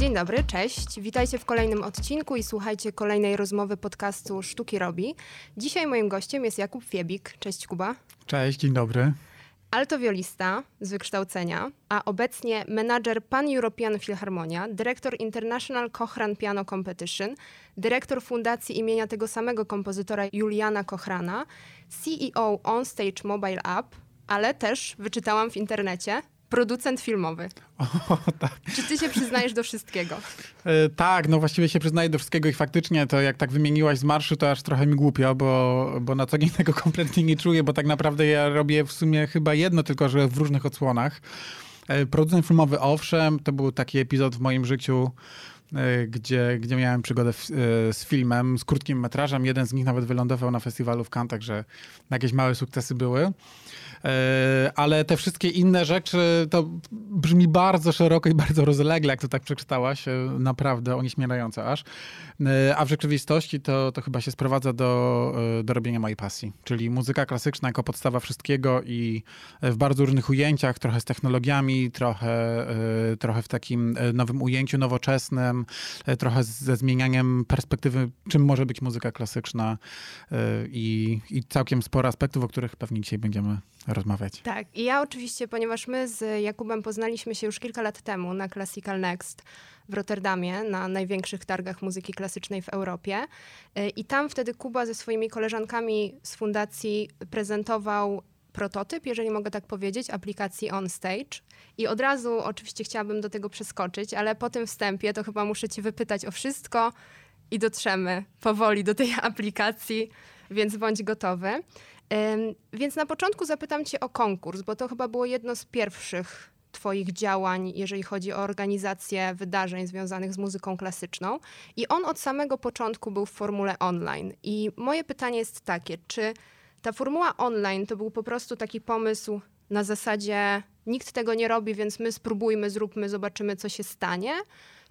Dzień dobry, cześć. Witajcie w kolejnym odcinku i słuchajcie kolejnej rozmowy podcastu Sztuki Robi. Dzisiaj moim gościem jest Jakub Fiebik. Cześć Kuba. Cześć, dzień dobry. Altowiolista z wykształcenia, a obecnie menadżer Pan European Philharmonia, dyrektor International Cochran Piano Competition, dyrektor fundacji imienia tego samego kompozytora Juliana Cochrana, CEO OnStage Mobile App, ale też wyczytałam w internecie, producent filmowy. O, tak. Czy ty się przyznajesz do wszystkiego? E, tak, no właściwie się przyznaję do wszystkiego i faktycznie to jak tak wymieniłaś z marszu, to aż trochę mi głupio, bo, bo na co dzień tego kompletnie nie czuję, bo tak naprawdę ja robię w sumie chyba jedno, tylko że w różnych odsłonach. E, producent filmowy, owszem, to był taki epizod w moim życiu, gdzie, gdzie miałem przygodę w, z filmem, z krótkim metrażem. Jeden z nich nawet wylądował na festiwalu w Cannes, także jakieś małe sukcesy były. E, ale te wszystkie inne rzeczy to brzmi bardzo szeroko i bardzo rozlegle, jak to tak przeczytałaś, e, naprawdę onieśmielające aż. E, a w rzeczywistości to, to chyba się sprowadza do, do robienia mojej pasji, czyli muzyka klasyczna jako podstawa wszystkiego i w bardzo różnych ujęciach, trochę z technologiami, trochę, trochę w takim nowym ujęciu nowoczesnym, trochę ze zmienianiem perspektywy, czym może być muzyka klasyczna i, i całkiem sporo aspektów, o których pewnie dzisiaj będziemy rozmawiać. Tak, i ja oczywiście, ponieważ my z Jakubem poznaliśmy się już kilka lat temu na Classical Next w Rotterdamie, na największych targach muzyki klasycznej w Europie. Y, I tam wtedy Kuba ze swoimi koleżankami z fundacji prezentował prototyp, jeżeli mogę tak powiedzieć, aplikacji On Stage. I od razu oczywiście chciałabym do tego przeskoczyć, ale po tym wstępie to chyba muszę cię wypytać o wszystko i dotrzemy powoli do tej aplikacji, więc bądź gotowy. Więc na początku zapytam Cię o konkurs, bo to chyba było jedno z pierwszych Twoich działań, jeżeli chodzi o organizację wydarzeń związanych z muzyką klasyczną. I on od samego początku był w formule online. I moje pytanie jest takie: czy ta formuła online to był po prostu taki pomysł na zasadzie nikt tego nie robi, więc my spróbujmy, zróbmy, zobaczymy, co się stanie?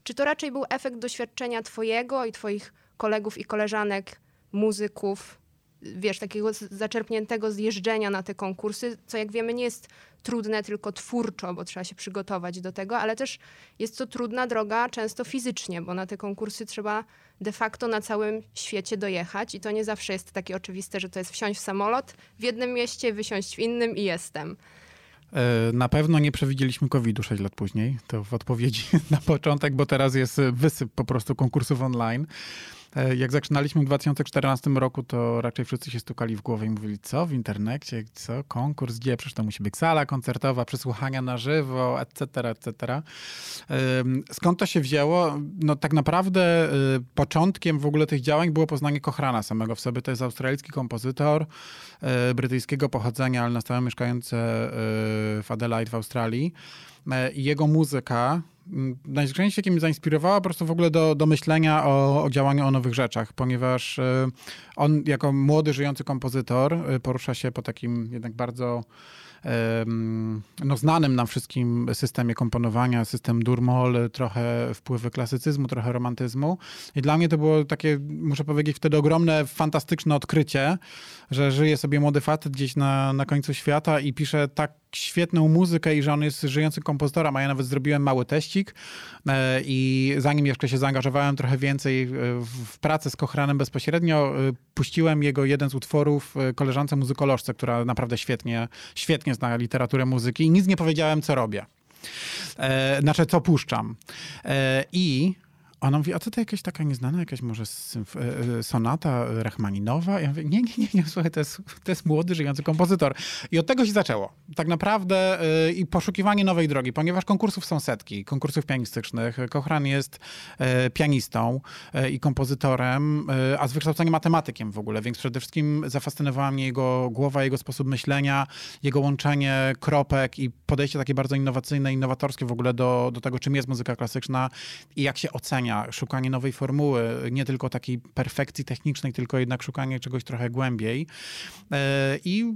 Czy to raczej był efekt doświadczenia Twojego i Twoich kolegów i koleżanek, muzyków wiesz, takiego zaczerpniętego zjeżdżenia na te konkursy, co jak wiemy nie jest trudne tylko twórczo, bo trzeba się przygotować do tego, ale też jest to trudna droga często fizycznie, bo na te konkursy trzeba de facto na całym świecie dojechać i to nie zawsze jest takie oczywiste, że to jest wsiąść w samolot w jednym mieście, wysiąść w innym i jestem. E, na pewno nie przewidzieliśmy COVID-u 6 lat później. To w odpowiedzi na początek, bo teraz jest wysyp po prostu konkursów online. E, jak zaczynaliśmy w 2014 roku, to raczej wszyscy się stukali w głowę i mówili, co w internecie, co, konkurs, gdzie, przecież to musi być sala koncertowa, przesłuchania na żywo, etc., etc. Skąd to się wzięło? No tak naprawdę y, początkiem w ogóle tych działań było poznanie Kochrana samego w sobie. To jest australijski kompozytor y, brytyjskiego pochodzenia, ale na stałe mieszkający y, w Adelaide w Australii. E, I jego muzyka najczęściej mnie zainspirowała po prostu w ogóle do, do myślenia o, o działaniu o nowych rzeczach, ponieważ e, on jako młody, żyjący kompozytor e, porusza się po takim jednak bardzo no, znanym nam wszystkim systemie komponowania, system Durmol, trochę wpływy klasycyzmu, trochę romantyzmu. I dla mnie to było takie, muszę powiedzieć, wtedy ogromne, fantastyczne odkrycie, że żyje sobie młody facet gdzieś na, na końcu świata i pisze tak świetną muzykę i że on jest żyjącym kompozytorem, a ja nawet zrobiłem mały teścik e, i zanim jeszcze się zaangażowałem trochę więcej w pracę z Kochranem bezpośrednio, e, puściłem jego jeden z utworów e, koleżance muzykolożce, która naprawdę świetnie, świetnie zna literaturę muzyki i nic nie powiedziałem, co robię. Znaczy, co puszczam. I ona mówi, a co to jakaś taka nieznana, jakaś może e, e, sonata Rachmaninowa? Ja mówię, nie, nie, nie, nie słuchaj, to jest, to jest młody, żyjący kompozytor. I od tego się zaczęło. Tak naprawdę i poszukiwanie nowej drogi, ponieważ konkursów są setki, konkursów pianistycznych. Kochran jest pianistą i kompozytorem, a z wykształcenia matematykiem w ogóle, więc przede wszystkim zafascynowała mnie jego głowa, jego sposób myślenia, jego łączenie kropek i podejście takie bardzo innowacyjne, innowatorskie w ogóle do, do tego, czym jest muzyka klasyczna i jak się ocenia szukanie nowej formuły, nie tylko takiej perfekcji technicznej, tylko jednak szukanie czegoś trochę głębiej. E, I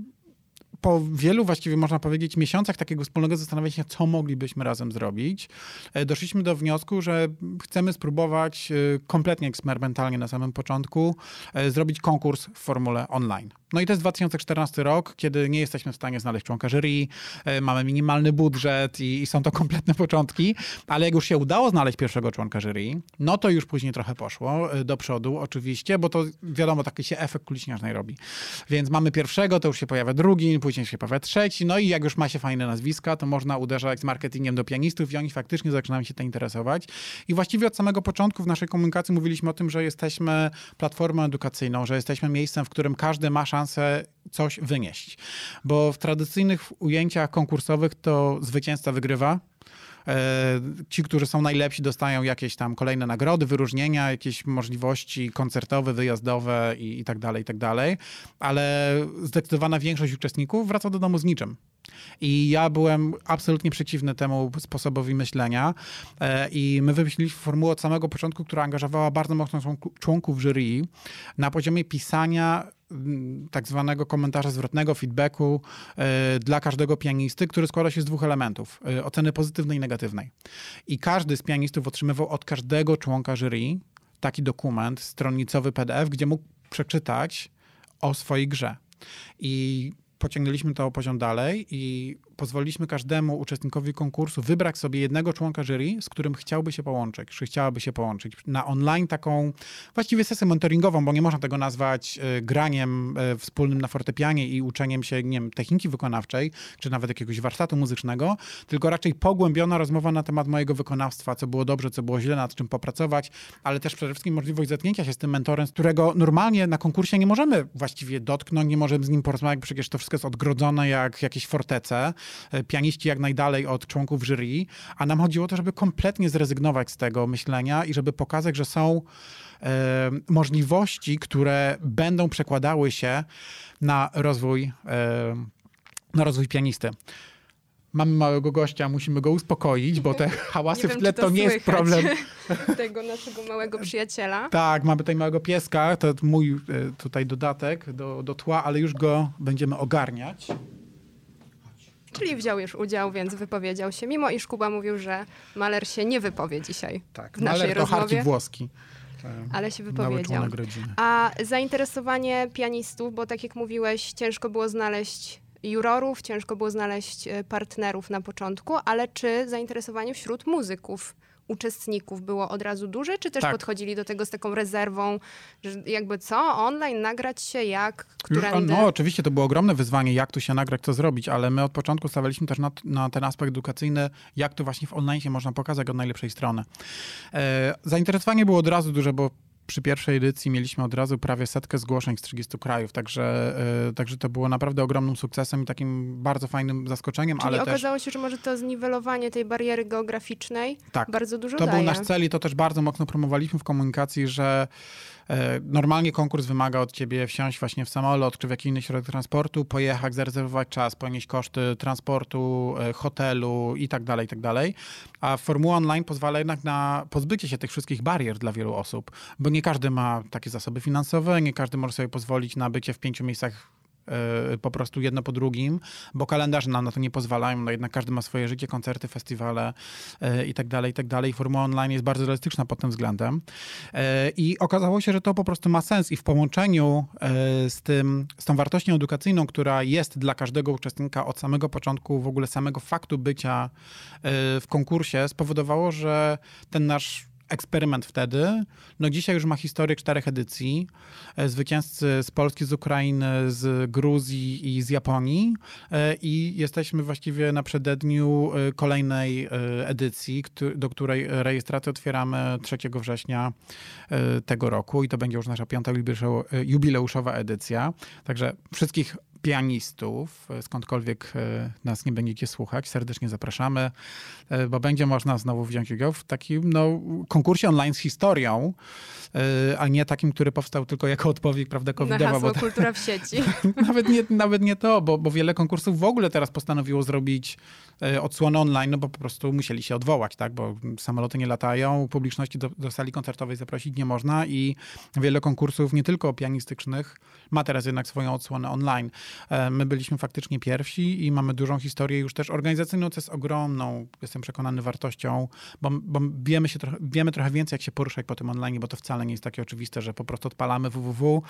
po wielu właściwie można powiedzieć miesiącach takiego wspólnego zastanawiania się, co moglibyśmy razem zrobić, e, doszliśmy do wniosku, że chcemy spróbować e, kompletnie eksperymentalnie na samym początku zrobić konkurs w formule online. No i to jest 2014 rok, kiedy nie jesteśmy w stanie znaleźć członka jury, e, mamy minimalny budżet i, i, są to kompletne początki, ale jak już się udało znaleźć pierwszego członka jury, no to już później trochę poszło e, do przodu oczywiście, bo to wiadomo, taki się efekt kuliśniacznej robi. Więc mamy pierwszego, to już się pojawia drugi, później się pojawia trzeci, no i jak już ma się fajne nazwiska, to można uderzać z marketingiem do pianistów i oni faktycznie zaczynają się tym interesować. I właściwie od samego początku w naszej komunikacji mówiliśmy o tym, że jesteśmy platformą edukacyjną, że jesteśmy miejscem, w którym każdy ma szansę coś wynieść. Bo w tradycyjnych ujęciach konkursowych to zwycięzca wygrywa, e, Ci, którzy są najlepsi, dostają jakieś tam kolejne nagrody, wyróżnienia, jakieś możliwości koncertowe, wyjazdowe i, i tak dalej, i tak dalej. Ale zdecydowana większość uczestników wraca do domu z niczym. I ja byłem absolutnie przeciwny temu sposobowi myślenia. E, I my wymyśliliśmy formułę od samego początku, która angażowała bardzo mocno członków jury na poziomie pisania tak zwanego komentarza zwrotnego, feedbacku e, dla każdego pianisty, który składa się z dwóch elementów. E, oceny pozytywnej i negatywnej. I każdy z pianistów otrzymywał od każdego członka jury taki dokument, stronnicowy PDF, gdzie mógł przeczytać o swojej grze. I pociągnęliśmy to poziom dalej i pozwoliliśmy każdemu uczestnikowi konkursu wybrać sobie jednego członka jury, z którym chciałby się połączyć, czy chciałaby się połączyć. Na online taką właściwie sesję monitoringową, bo nie można tego nazwać y, graniem y, wspólnym na fortepianie i uczeniem się, nie wiem, techniki wykonawczej, czy nawet jakiegoś warsztatu muzycznego, tylko raczej pogłębiona rozmowa na temat mojego wykonawstwa, co było dobrze, co było źle, nad czym popracować, ale też przede wszystkim możliwość zetknięcia się z tym mentorem, z którego normalnie na konkursie nie możemy właściwie dotknąć, nie możemy z nim porozmawiać, przecież to wszystko jest odgrodzone jak jakieś fortece. E, pianiści jak najdalej od członków jury, a nam chodziło o to, żeby kompletnie zrezygnować z tego myślenia i żeby pokazać, że są e, możliwości, które będą przekładały się na rozwój, e, na rozwój pianisty mamy małego gościa, musimy go uspokoić, bo te hałasy nie w tle to, to nie jest problem. Tego naszego małego przyjaciela. Tak, mamy tutaj małego pieska, to mój tutaj dodatek do, do tła, ale już go będziemy ogarniać. Czyli wziął już udział, więc wypowiedział się, mimo iż Kuba mówił, że Maler się nie wypowie dzisiaj tak, w naszej Maler to rozmowie. włoski. Ale się wypowiedział. A zainteresowanie pianistów, bo tak jak mówiłeś, ciężko było znaleźć jurorów, ciężko było znaleźć e, partnerów na początku, ale czy zainteresowanie wśród muzyków uczestników było od razu duże, czy też tak. podchodzili do tego z taką rezerwą, że jakby co, online nagrać się, jak, którędy? No oczywiście to było ogromne wyzwanie, jak tu się nagrać, co zrobić, ale my od początku stawialiśmy też na, na ten aspekt edukacyjny, jak to właśnie w online się można pokazać od najlepszej strony. E, zainteresowanie było od razu duże, bo przy pierwszej edycji mieliśmy od razu prawie setkę zgłoszeń z 30 krajów, także, yy, także to było naprawdę ogromnym sukcesem i takim bardzo fajnym zaskoczeniem. Czyli ale okazało też... się, że może to zniwelowanie tej bariery geograficznej tak, bardzo dużo to daje. był nasz cel i to też bardzo mocno promowaliśmy w komunikacji, że E, normalnie konkurs wymaga od ciebie wsiąść właśnie w samolot czy w jakiś inny środek transportu, pojechać, zarezerwować czas, ponieść koszty transportu, e, hotelu i tak dalej, i tak dalej. A formuła online pozwala jednak na pozbycie się tych wszystkich barier dla wielu osób, bo nie każdy ma takie zasoby finansowe, nie każdy może sobie pozwolić na bycie w pięciu miejscach E, po prostu jedno po drugim, bo kalendarze nam na to nie pozwalają, no jednak każdy ma swoje życie, koncerty, festiwale e, i tak dalej, i tak dalej. Formuła online jest bardzo realistyczna pod tym względem. E, I okazało się, że to po prostu ma sens i w połączeniu z, tym, z tą wartością edukacyjną, która jest dla każdego uczestnika od samego początku, w ogóle samego faktu bycia w konkursie, spowodowało, że ten nasz eksperyment wtedy. No dzisiaj już ma historię czterech edycji. E, zwycięzcy z Polski, z Ukrainy, z Gruzji i z Japonii. E, I jesteśmy właściwie na przededniu e, kolejnej edycji, do której rejestrację otwieramy 3 września tego roku i to będzie już nasza piąta jubileuszowa edycja. Także wszystkich pianistów, skądkolwiek nas nie będziecie słuchać, serdecznie zapraszamy, bo będzie można znowu wziąć udział w takim no, konkursie online z historią, e, a nie takim, który powstał tylko jako odpowiedź prawda, covidowa. Na hasło bo kultura w sieci. nawet, nie, nawet nie to, bo, bo wiele konkursów w ogóle teraz postanowiło zrobić e, odsłonę online, no bo po prostu musieli się odwołać, tak, bo samoloty nie latają, publiczności do, do sali koncertowej zaprosić nie można i wiele konkursów, nie tylko pianistycznych, ma teraz jednak swoją odsłonę online. E, my byliśmy faktycznie pierwsi i mamy dużą historię już też organizacyjną, co jest ogromną, jestem przekonany, wartością, bo, bo wiemy, się trochę, wiemy trochę więcej, jak się poruszać po tym online, bo to wcale nie jest takie oczywiste, że po prostu odpalamy www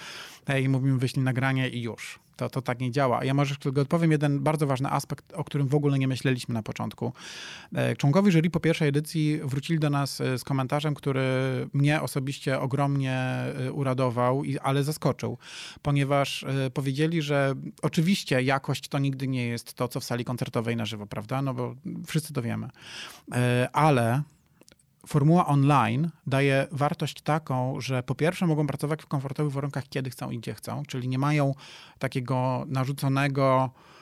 e, i mówimy wyślij nagranie i już. To, to tak nie działa. Ja może tylko odpowiem jeden bardzo ważny aspekt, o którym w ogóle nie myśleliśmy na początku. E, członkowie jury po pierwszej edycji wrócili do nas z komentarzem, który mnie osobiście ogromnie uradował, ale zaskoczył, ponieważ powiedzieli, że oczywiście jakość to nigdy nie jest to, co w sali koncertowej na żywo, prawda? No bo wszyscy to wiemy. E, ale formuła online daje wartość taką, że po pierwsze mogą pracować w komfortowych warunkach, kiedy chcą i gdzie chcą, czyli nie mają takiego narzuconego e,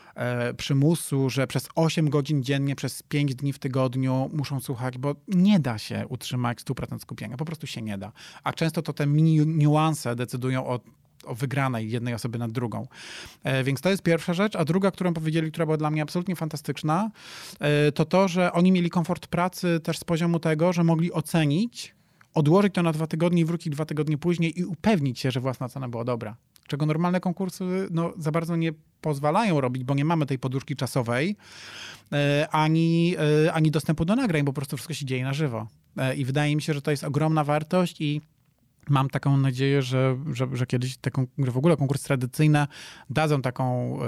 przymusu, że przez 8 godzin dziennie, przez 5 dni w tygodniu muszą słuchać, bo nie da się utrzymać 100% skupienia. Po prostu się nie da. A często to te mini niuanse decydują o o wygranej jednej osoby nad drugą. E, więc to jest pierwsza rzecz. A druga, którą powiedzieli, która była dla mnie absolutnie fantastyczna, e, to to, że oni mieli komfort pracy też z poziomu tego, że mogli ocenić, odłożyć to na dwa tygodnie i wrócić dwa tygodnie później i upewnić się, że własna cena była dobra. Czego normalne konkursy no, za bardzo nie pozwalają robić, bo nie mamy tej poduszki czasowej, e, ani, ani dostępu do nagrań, bo po prostu wszystko się dzieje na żywo. I wydaje mi się, że to jest ogromna wartość i mam taką nadzieję, że, że, że kiedyś te, że w ogóle konkursy tradycyjne dadzą taką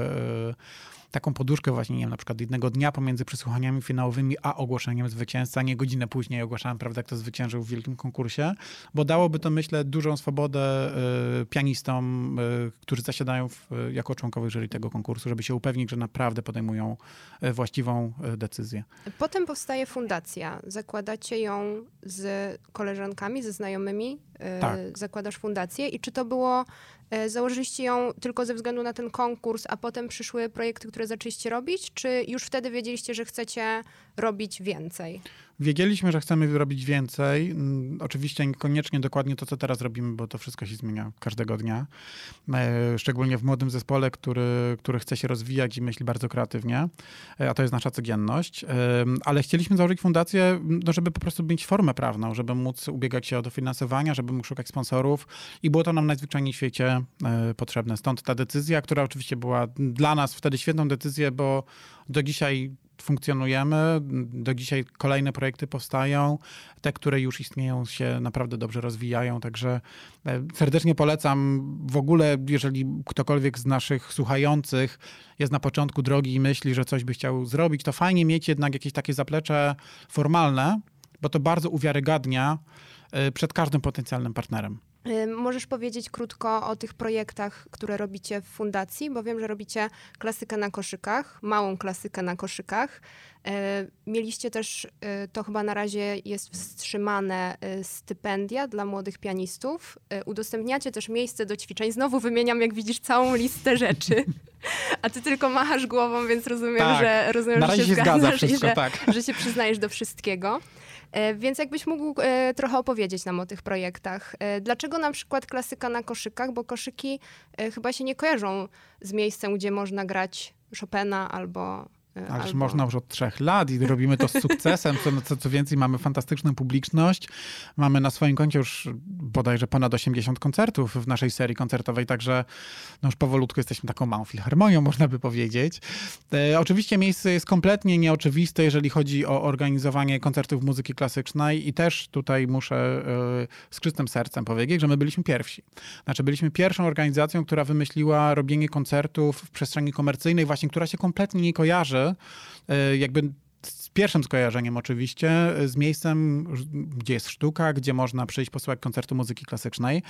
taką poduszkę właśnie, nie wiem, na przykład jednego dnia pomiędzy przesłuchaniami finałowymi a ogłoszeniem zwycięzcy, a nie godzinę później ogłaszałem, prawda, kto zwyciężył w wielkim konkursie, bo dałoby to, myślę, dużą swobodę y, pianistom, y, którzy zasiadają w, jako członkowie jury tego konkursu, żeby się upewnić, że naprawdę podejmują y, właściwą y, decyzję. Potem powstaje fundacja. Zakładacie ją z koleżankami, ze znajomymi, tak. zakładasz fundację i czy to było E, założyliście ją tylko ze względu na ten konkurs, a potem przyszły projekty, które zaczęliście robić, czy już wtedy wiedzieliście, że chcecie robić więcej? Wiedzieliśmy, że chcemy robić więcej. Mm, oczywiście niekoniecznie dokładnie to, co teraz robimy, bo to wszystko się zmienia każdego dnia. E, szczególnie w młodym zespole, który, który chce się rozwijać i myśli bardzo kreatywnie, e, a to jest nasza codzienność. Ale chcieliśmy założyć fundację, no, żeby po prostu mieć formę prawną, żeby móc ubiegać się o dofinansowania, żeby móc szukać sponsorów i było to nam najzwyczajniej w świecie e, potrzebne. Stąd ta decyzja, która oczywiście była dla nas wtedy świetną decyzją, bo do dzisiaj funkcjonujemy. Do dzisiaj kolejne projekty powstają. Te, które już istnieją, się naprawdę dobrze rozwijają. Także e, serdecznie polecam. W ogóle, jeżeli ktokolwiek z naszych słuchających jest na początku drogi i myśli, że coś by chciał zrobić, to fajnie mieć jednak jakieś takie zaplecze formalne, bo to bardzo uwiarygadnia e, przed każdym potencjalnym partnerem. Możesz powiedzieć krótko o tych projektach, które robicie w fundacji, bo wiem, że robicie klasykę na koszykach, małą klasykę na koszykach. E, mieliście też, e, to chyba na razie jest wstrzymane, e, stypendia dla młodych pianistów. Udostępniacie też miejsce do ćwiczeń. Znowu wymieniam, jak widzisz, całą listę rzeczy. A ty tylko machasz głową, więc rozumiem, tak. że rozumiem, na razie że się, się zgadza wszystko, że, tak. że się przyznajesz do wszystkiego. E, więc jakbyś mógł e, trochę opowiedzieć nam o tych projektach. E, dlaczego na przykład klasyka na koszykach? Bo koszyki chyba się nie kojarzą z miejscem, gdzie można grać Chopina albo Ależ Albo... można już od trzech lat i robimy to z sukcesem. Co, co, co więcej, mamy fantastyczną publiczność. Mamy na swoim koncie już bodajże ponad 80 koncertów w naszej serii koncertowej, także no już powolutku jesteśmy taką małą filharmonią, można by powiedzieć. E, oczywiście miejsce jest kompletnie nieoczywiste, jeżeli chodzi o organizowanie koncertów muzyki klasycznej i też tutaj muszę e, z czystym sercem powiedzieć, że my byliśmy pierwsi. Znaczy byliśmy pierwszą organizacją, która wymyśliła robienie koncertów w przestrzeni komercyjnej, właśnie która się kompletnie nie kojarzy E, jakby z pierwszym skojarzeniem oczywiście, z miejscem, gdzie jest sztuka, gdzie można przyjść posłuchać koncertu muzyki klasycznej,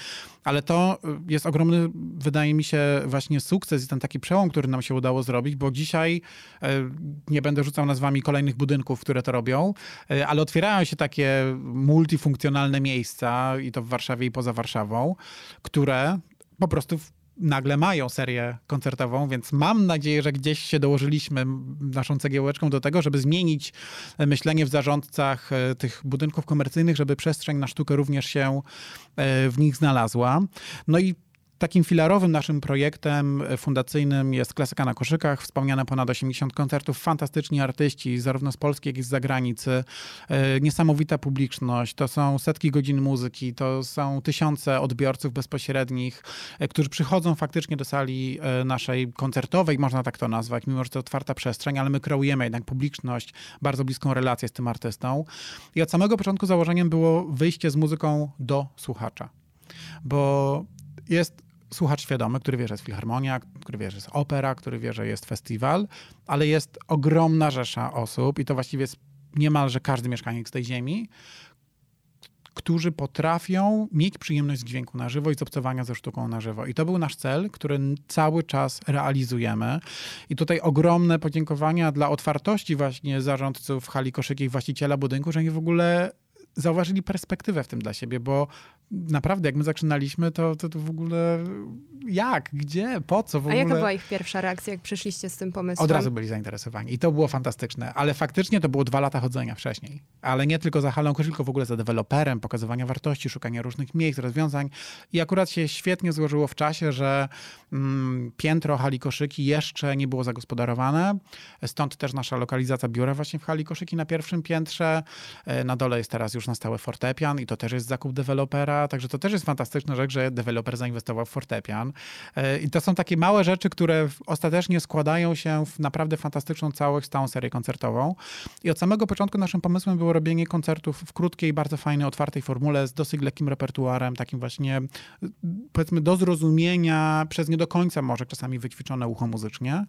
ale to jest ogromny, wydaje mi się, właśnie sukces i ten taki przełom, który nam się udało zrobić, bo dzisiaj e, nie będę rzucał nazwami kolejnych budynków, które to robią, e, ale otwierają się takie multifunkcjonalne miejsca i to w Warszawie i poza Warszawą, które po prostu nagle mają serię koncertową, więc mam nadzieję, że gdzieś się dołożyliśmy naszą cegiełeczką do tego, żeby zmienić myślenie w zarządcach e, tych budynków komercyjnych, żeby przestrzeń na sztukę również się e, w nich znalazła. No i takim filarowym naszym projektem fundacyjnym jest Klasyka na koszykach. Wspomniane ponad 80 koncertów, fantastyczni artyści, zarówno z Polski, jak i z zagranicy. E, niesamowita publiczność, to są setki godzin muzyki, to są tysiące odbiorców bezpośrednich, e, którzy przychodzą faktycznie do sali e, naszej koncertowej, można tak to nazwać, mimo że to otwarta przestrzeń, ale my kreujemy jednak publiczność, bardzo bliską relację z tym artystą. I od samego początku założeniem było wyjście z muzyką do słuchacza. Bo jest słuchacz świadomy, który wie, że jest filharmonia, który wie, że jest opera, który wie, że jest festiwal, ale jest ogromna rzesza osób i to właściwie jest niemalże każdy mieszkaniec tej ziemi, którzy potrafią mieć przyjemność z dźwięku na żywo i z obcowania ze sztuką na żywo. I to był nasz cel, który cały czas realizujemy. I tutaj ogromne podziękowania dla otwartości właśnie zarządców hali koszyki i właściciela budynku, że oni w ogóle zauważyli perspektywę w tym dla siebie, bo naprawdę, jak my zaczynaliśmy, to, to, to w ogóle jak, gdzie, po co w ogóle. A jaka była ich pierwsza reakcja, jak przyszliście z tym pomysłem? Od razu byli zainteresowani i to było fantastyczne, ale faktycznie to było dwa lata chodzenia wcześniej. Ale nie tylko za halą tylko w ogóle za deweloperem, pokazywania wartości, szukania różnych miejsc, rozwiązań i akurat się świetnie złożyło w czasie, że mm, piętro hali koszyki jeszcze nie było zagospodarowane, stąd też nasza lokalizacja biura właśnie w hali koszyki na pierwszym piętrze, e, na dole jest teraz już na stałe fortepian i to też jest zakup dewelopera, także to też jest fantastyczna rzecz, że deweloper zainwestował w fortepian. E, I to są takie małe rzeczy, które ostatecznie składają się w naprawdę fantastyczną całość, stałą serię koncertową. I od samego początku naszym pomysłem było robienie koncertów w krótkiej, bardzo fajnej, otwartej formule z dosyć lekkim repertuarem, takim właśnie powiedzmy do zrozumienia, przez nie do końca może czasami wyćwiczone ucho muzycznie.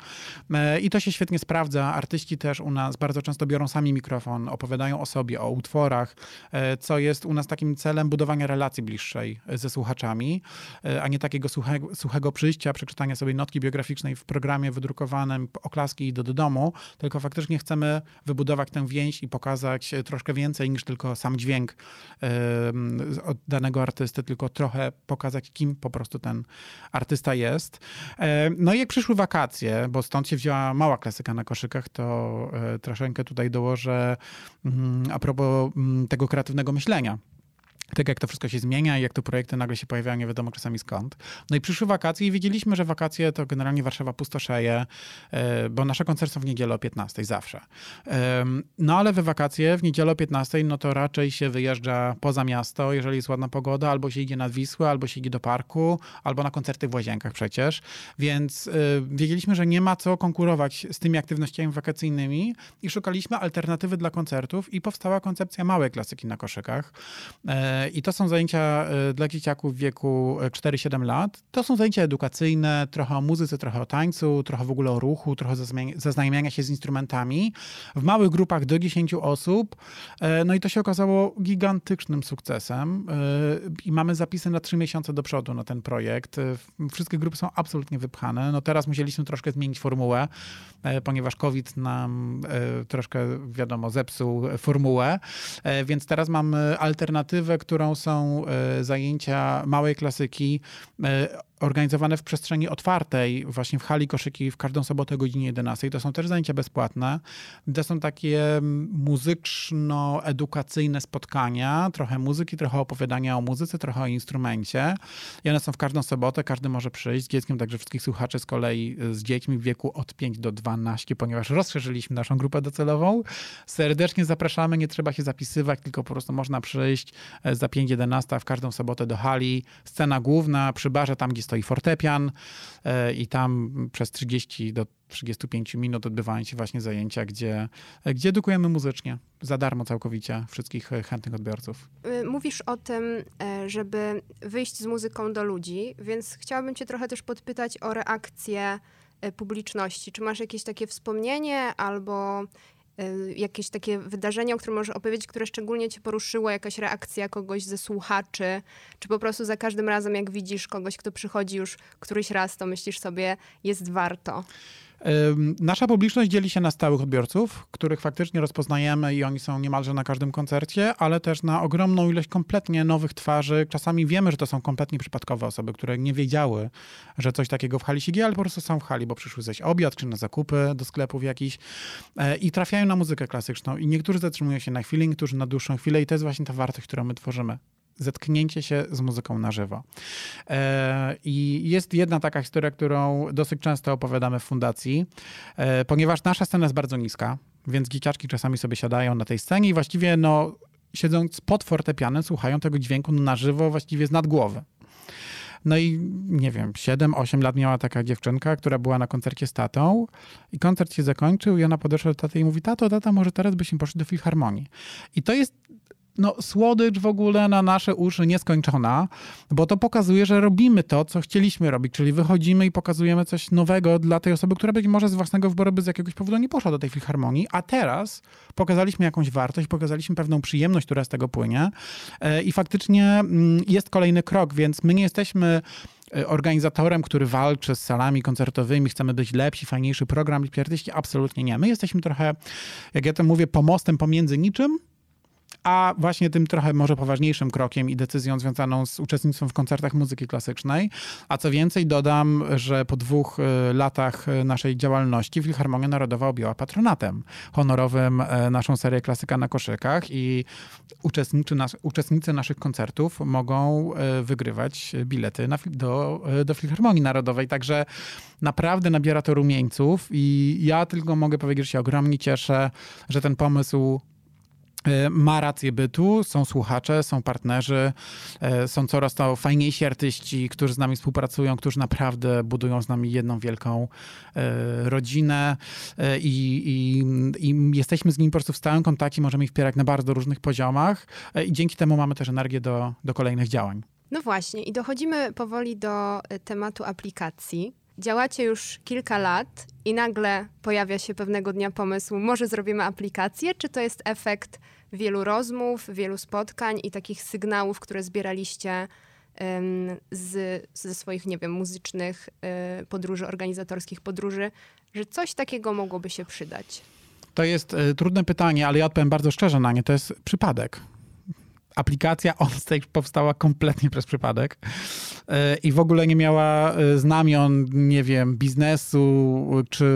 E, I to się świetnie sprawdza. Artyści też u nas bardzo często biorą sami mikrofon, opowiadają o sobie, o utworach, e, co jest u nas takim celem budowania relacji bliższej ze słuchaczami, e, a nie takiego suchego, suchego przyjścia, przeczytania sobie notki biograficznej w programie wydrukowanym, oklaski i do, do domu, tylko faktycznie chcemy wybudować tę więź i pokazać troszkę więcej niż tylko sam dźwięk od danego artysty, tylko trochę pokazać, kim po prostu ten artysta jest. E, no i jak przyszły wakacje, bo stąd się wzięła mała klasyka na koszykach, to e, troszeczkę tutaj dołożę mm, a propos mm, tego kreatywnego myślenia tak jak to wszystko się zmienia i jak te projekty nagle się pojawiają, nie wiadomo czasami skąd. No i przyszły wakacje i wiedzieliśmy, że wakacje to generalnie Warszawa pustoszeje, e, bo nasze koncerty są w niedzielę o 15 zawsze. No ale we wakacje w niedzielę o 15 no to raczej się wyjeżdża poza miasto, jeżeli jest ładna pogoda, albo się idzie nad Wisłę, albo się idzie do parku, albo na koncerty w Łazienkach przecież. Więc e, wiedzieliśmy, że nie ma co konkurować z tymi aktywnościami wakacyjnymi i szukaliśmy alternatywy dla koncertów i powstała koncepcja małej klasyki na koszykach. I to są zajęcia e, dla dzieciaków w wieku 4-7 e, lat. To są zajęcia edukacyjne, trochę o muzyce, trochę o tańcu, trochę w ogóle o ruchu, trochę zaznajamiania się z instrumentami. W małych grupach do 10 osób. E, no i to się okazało gigantycznym sukcesem. I mamy zapisy na 3 miesiące do przodu na ten projekt. Wszystkie grupy są absolutnie wypchane. No teraz musieliśmy troszkę zmienić formułę, ponieważ COVID nam troszkę, wiadomo, zepsuł formułę. Więc teraz mamy alternatywę, którą są e, zajęcia małej klasyki e, organizowane w przestrzeni otwartej, właśnie w hali koszyki w każdą sobotę o godzinie 11. To są też zajęcia bezpłatne. To są takie muzyczno-edukacyjne spotkania, trochę muzyki, trochę opowiadania o muzyce, trochę o instrumencie. I one są w każdą sobotę, każdy może przyjść z dzieckiem, także wszystkich słuchaczy z kolei z dziećmi w wieku od 5 do 12, ponieważ rozszerzyliśmy naszą grupę docelową. Serdecznie zapraszamy, nie trzeba się zapisywać, tylko po prostu można przyjść e, za 5-11 w każdą sobotę do hali. Scena główna przy barze, tam gdzie stoi fortepian e, i tam przez 30 do 35 minut odbywają się właśnie zajęcia, gdzie, gdzie edukujemy muzycznie, za darmo całkowicie wszystkich chętnych odbiorców. Y, mówisz o tym, e, żeby wyjść z muzyką do ludzi, więc chciałabym cię trochę też podpytać o reakcję e, publiczności. Czy masz jakieś takie wspomnienie albo jakieś takie wydarzenie, o którym możesz opowiedzieć, które szczególnie cię poruszyło, jakaś reakcja kogoś ze słuchaczy, czy po prostu za każdym razem, jak widzisz kogoś, kto przychodzi już któryś raz, to myślisz sobie, jest warto? Nasza publiczność dzieli się na stałych odbiorców, których faktycznie rozpoznajemy i oni są niemalże na każdym koncercie, ale też na ogromną ilość kompletnie nowych twarzy. Czasami wiemy, że to są kompletnie przypadkowe osoby, które nie wiedziały, że coś takiego w hali się dzieje, ale po prostu są w hali, bo przyszły zejść obiad czy na zakupy do sklepów jakiś e, i trafiają na muzykę klasyczną. I niektórzy zatrzymują się na chwilę, niektórzy na dłuższą chwilę i to jest właśnie ta wartość, którą my tworzymy zetknięcie się z muzyką na żywo. E, I jest jedna taka historia, którą dosyć często opowiadamy w fundacji, e, ponieważ nasza scena jest bardzo niska, więc dzieciaczki czasami sobie siadają na tej scenie i właściwie no, siedząc pod fortepianem słuchają tego dźwięku na żywo właściwie z nad głowy. No i nie wiem, 7-8 lat miała taka dziewczynka, która była na koncercie z tatą i koncert się zakończył i ona podeszła do taty i mówi, tato, tata, może teraz byśmy poszli do filharmonii. I to jest no, słodycz w ogóle na nasze uszy nieskończona, bo to pokazuje, że robimy to, co chcieliśmy robić, czyli wychodzimy i pokazujemy coś nowego dla tej osoby, która być może z własnego wyboru by z jakiegoś powodu nie poszła do tej filharmonii, a teraz pokazaliśmy jakąś wartość, pokazaliśmy pewną przyjemność, która z tego płynie e, i faktycznie mm, jest kolejny krok, więc my nie jesteśmy e, organizatorem, który walczy z salami koncertowymi, chcemy być lepsi, fajniejszy program i artyści, absolutnie nie. My jesteśmy trochę, jak ja to mówię, pomostem pomiędzy niczym, a właśnie tym trochę może poważniejszym krokiem i decyzją związaną z uczestnictwem w koncertach muzyki klasycznej. A co więcej, dodam, że po dwóch y, latach y, naszej działalności Filharmonia Narodowa objęła patronatem honorowym y, naszą serię Klasyka na koszykach i uczestnicy, nas, uczestnicy naszych koncertów mogą wygrywać bilety na, do, do Filharmonii Narodowej. Także naprawdę nabiera to rumieńców i ja tylko mogę powiedzieć, że się ogromnie cieszę, że ten pomysł E, ma rację bytu, są słuchacze, są partnerzy, e, są coraz to fajniejsi artyści, którzy z nami współpracują, którzy naprawdę budują z nami jedną wielką e, rodzinę i, i, i jesteśmy z nimi po prostu w stałym kontakcie, możemy ich wspierać na bardzo różnych poziomach i dzięki temu mamy też energię do, do kolejnych działań. No właśnie, i dochodzimy powoli do tematu aplikacji. Działacie już kilka lat i nagle pojawia się pewnego dnia pomysł, może zrobimy aplikację, czy to jest efekt wielu rozmów, wielu spotkań i takich sygnałów, które zbieraliście z, ze swoich, nie wiem, muzycznych y, podróży, organizatorskich podróży, że coś takiego mogłoby się przydać? To jest y, trudne pytanie, ale ja odpowiem bardzo szczerze na nie. To jest przypadek aplikacja OnStage powstała kompletnie przez przypadek e, i w ogóle nie miała e, znamion, nie wiem, biznesu czy,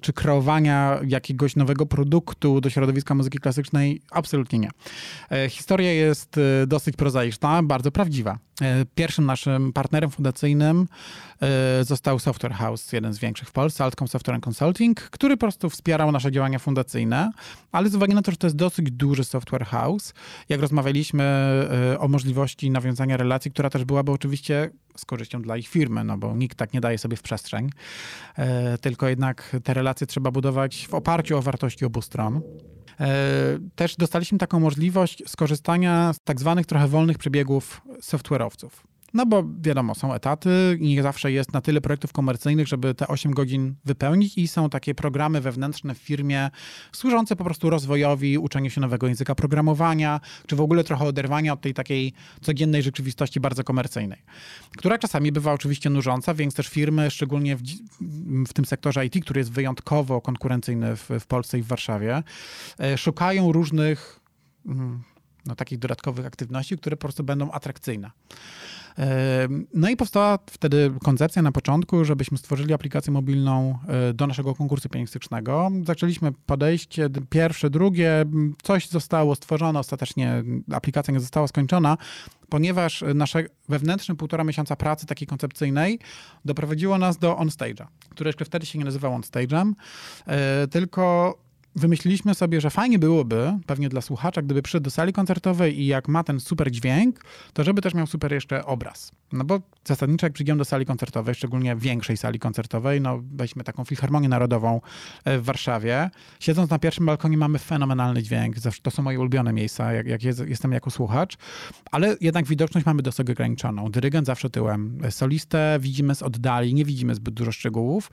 czy kreowania jakiegoś nowego produktu do środowiska muzyki klasycznej. Absolutnie nie. E, historia jest dosyć prozaiczna, bardzo prawdziwa. Pierwszym naszym partnerem fundacyjnym został Software House, jeden z większych w Polsce, Altcom Software Consulting, który po prostu wspierał nasze działania fundacyjne, ale z uwagi na to, że to jest dosyć duży software house, jak rozmawialiśmy E, o możliwości nawiązania relacji, która też byłaby oczywiście z korzyścią dla ich firmy, no bo nikt tak nie daje sobie w przestrzeń, e, tylko jednak te relacje trzeba budować w oparciu o wartości obu stron. E, też dostaliśmy taką możliwość skorzystania z tak zwanych trochę wolnych przebiegów software'owców. No bo wiadomo, są etaty nie zawsze jest na tyle projektów komercyjnych, żeby te 8 godzin wypełnić i są takie programy wewnętrzne w firmie służące po prostu rozwojowi, uczeniu się nowego języka programowania, czy w ogóle trochę oderwania od tej takiej codziennej rzeczywistości bardzo komercyjnej, która czasami bywa oczywiście nużąca, więc też firmy, szczególnie w, w tym sektorze IT, który jest wyjątkowo konkurencyjny w, w Polsce i w Warszawie, e, szukają różnych mm, no, takich dodatkowych aktywności, które po prostu będą atrakcyjne. No i powstała wtedy koncepcja na początku, żebyśmy stworzyli aplikację mobilną e, do naszego konkursu pianistycznego. Zaczęliśmy podejście pierwsze, drugie, coś zostało stworzone, ostatecznie aplikacja nie została skończona, ponieważ nasze wewnętrzne półtora miesiąca pracy takiej koncepcyjnej doprowadziło nas do OnStage'a, który jeszcze wtedy się nie nazywał OnStage'em, e, tylko wymyśliliśmy sobie, że fajnie byłoby, pewnie dla słuchacza, gdyby przyszedł do sali koncertowej i jak ma ten super dźwięk, to żeby też miał super jeszcze obraz. No bo zasadniczo jak przyjdziemy do sali koncertowej, szczególnie większej sali koncertowej, no weźmy taką Filharmonię Narodową e, w Warszawie, siedząc na pierwszym balkonie mamy fenomenalny dźwięk, to są moje ulubione miejsca, jak, jak jest, jestem jako słuchacz, ale jednak widoczność mamy dosyć ograniczoną. Dyrygent zawsze tyłem, solistę widzimy z oddali, nie widzimy zbyt dużo szczegółów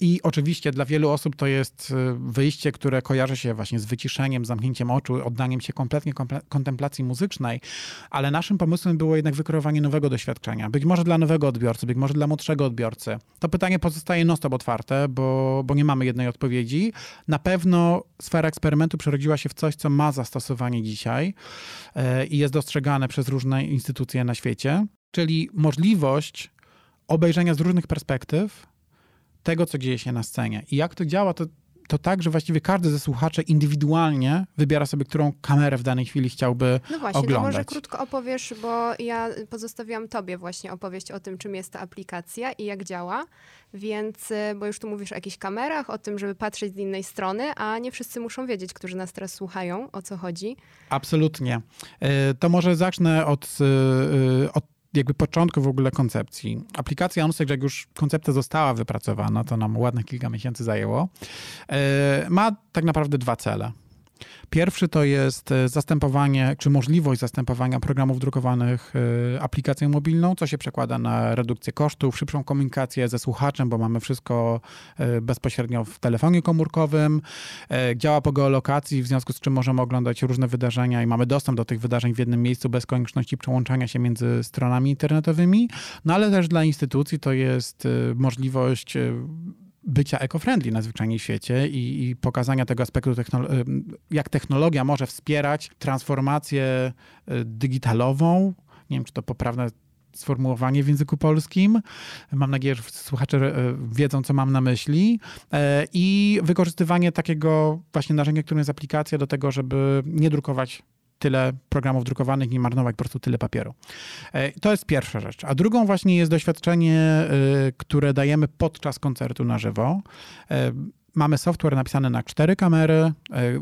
i oczywiście dla wielu osób to jest e, wyjście, które kojarzy się właśnie z wyciszeniem, zamknięciem oczu, oddaniem się kompletnie kontemplacji muzycznej, ale naszym pomysłem było jednak wykreowanie nowego doświadczenia. Być może dla nowego odbiorcy, być może dla młodszego odbiorcy. To pytanie pozostaje non-stop otwarte, bo, bo nie mamy jednej odpowiedzi. Na pewno sfera eksperymentu przerodziła się w coś, co ma zastosowanie dzisiaj e, i jest dostrzegane przez różne instytucje na świecie, czyli możliwość obejrzenia z różnych perspektyw tego, co dzieje się na scenie. I jak to działa, to to tak, że właściwie każdy ze słuchaczy indywidualnie wybiera sobie, którą kamerę w danej chwili chciałby No właśnie, oglądać. to może krótko opowiesz, bo ja pozostawiłam tobie właśnie opowieść o tym, czym jest ta aplikacja i jak działa. Więc, y, bo już tu mówisz o jakichś kamerach, o tym, żeby patrzeć z innej strony, a nie wszyscy muszą wiedzieć, którzy nas teraz słuchają, o co chodzi. Absolutnie. E, to może zacznę od, e, od jakby początku w ogóle koncepcji. Aplikacja OnStage, jak już koncepcja została wypracowana, to nam ładnych kilka miesięcy zajęło, e, ma tak naprawdę dwa cele. Pierwszy to jest e, zastępowanie, czy możliwość zastępowania programów drukowanych e, aplikacją mobilną, co się przekłada na redukcję kosztów, szybszą komunikację ze słuchaczem, bo mamy wszystko e, bezpośrednio w telefonie komórkowym. Działa po geolokacji, w związku z czym możemy oglądać różne wydarzenia i mamy dostęp do tych wydarzeń w jednym miejscu bez konieczności przełączania się między stronami internetowymi. No ale też dla instytucji to jest możliwość bycia eco-friendly na zwyczajnie świecie i, i pokazania tego aspektu, technolo jak technologia może wspierać transformację digitalową. Nie wiem, czy to poprawne sformułowanie w języku polskim. Mam nadzieję, że słuchacze wiedzą, co mam na myśli. I wykorzystywanie takiego właśnie narzędzia, którym jest aplikacja, do tego, żeby nie drukować tyle programów drukowanych, nie marnować po prostu tyle papieru. E, to jest pierwsza rzecz. A drugą właśnie jest doświadczenie, e, które dajemy podczas koncertu na żywo. Mamy software napisany na cztery kamery, e,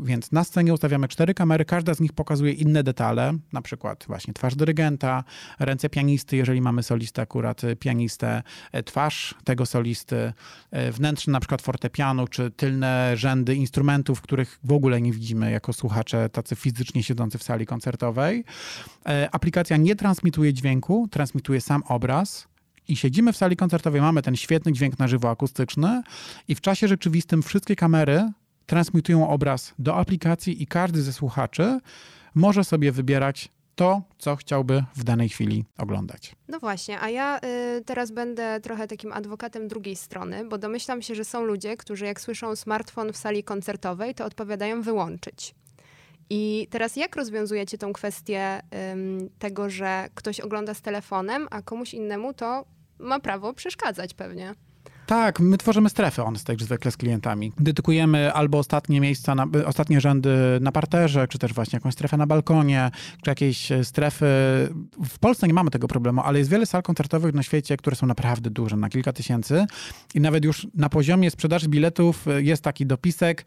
więc na scenie ustawiamy cztery kamery, każda z nich pokazuje inne detale, na przykład właśnie twarz dyrygenta, ręce pianisty, jeżeli mamy solistę akurat e, pianistę, e, twarz tego solisty, wnętrze na przykład fortepianu, czy tylne rzędy instrumentów, których w ogóle nie widzimy jako słuchacze tacy fizycznie siedzący w sali koncertowej. Aplikacja nie transmituje dźwięku, transmituje sam obraz, i siedzimy w sali koncertowej, mamy ten świetny dźwięk na żywo akustyczny i w czasie rzeczywistym wszystkie kamery transmitują obraz do aplikacji i każdy ze słuchaczy może sobie wybierać to, co chciałby w danej chwili oglądać. No właśnie, a ja y, teraz będę trochę takim adwokatem drugiej strony, bo domyślam się, że są ludzie, którzy jak słyszą smartfon w sali koncertowej, to odpowiadają wyłączyć. I teraz jak rozwiązujecie tą kwestię tego, że ktoś ogląda z telefonem, a komuś innemu to ma prawo przeszkadzać pewnie. Tak, my tworzymy strefy onstage zwykle z klientami. Dedykujemy albo ostatnie miejsca, na, ostatnie rzędy na parterze, czy też właśnie jakąś strefę na balkonie, czy jakieś strefy. W Polsce nie mamy tego problemu, ale jest wiele sal koncertowych na świecie, które są naprawdę duże, na kilka tysięcy i nawet już na poziomie sprzedaży biletów jest taki dopisek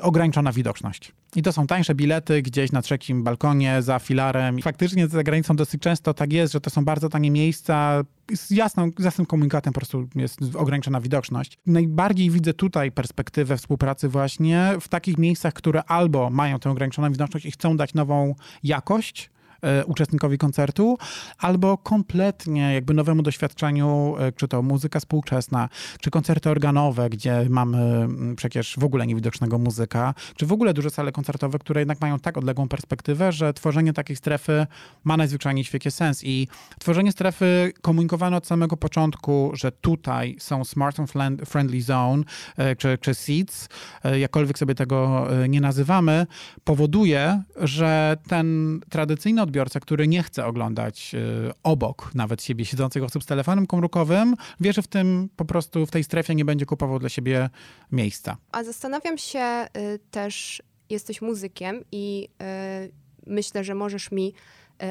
ograniczona widoczność. I to są tańsze bilety gdzieś na trzecim balkonie, za filarem. Faktycznie za granicą dosyć często tak jest, że to są bardzo tanie miejsca. Z, jasną, z jasnym komunikatem po prostu jest ograniczona widoczność. Najbardziej widzę tutaj perspektywę współpracy właśnie w takich miejscach, które albo mają tę ograniczoną widoczność i chcą dać nową jakość, uczestnikowi koncertu, albo kompletnie jakby nowemu doświadczeniu, e, czy to muzyka współczesna, czy koncerty organowe, gdzie mamy mm, przecież w ogóle niewidocznego muzyka, czy w ogóle duże sale koncertowe, które jednak mają tak odległą perspektywę, że tworzenie takiej strefy ma najzwyczajniej w świecie sens. I tworzenie strefy komunikowane od samego początku, że tutaj są smartphone friendly zone, e, czy, czy seats, jakkolwiek sobie tego nie nazywamy, powoduje, że ten tradycyjny odbiorca, który nie chce oglądać y, obok nawet siebie siedzących osób z telefonem komórkowym, wie, że w tym po prostu w tej strefie nie będzie kupował dla siebie miejsca. A zastanawiam się y, też, jesteś muzykiem i y, myślę, że możesz mi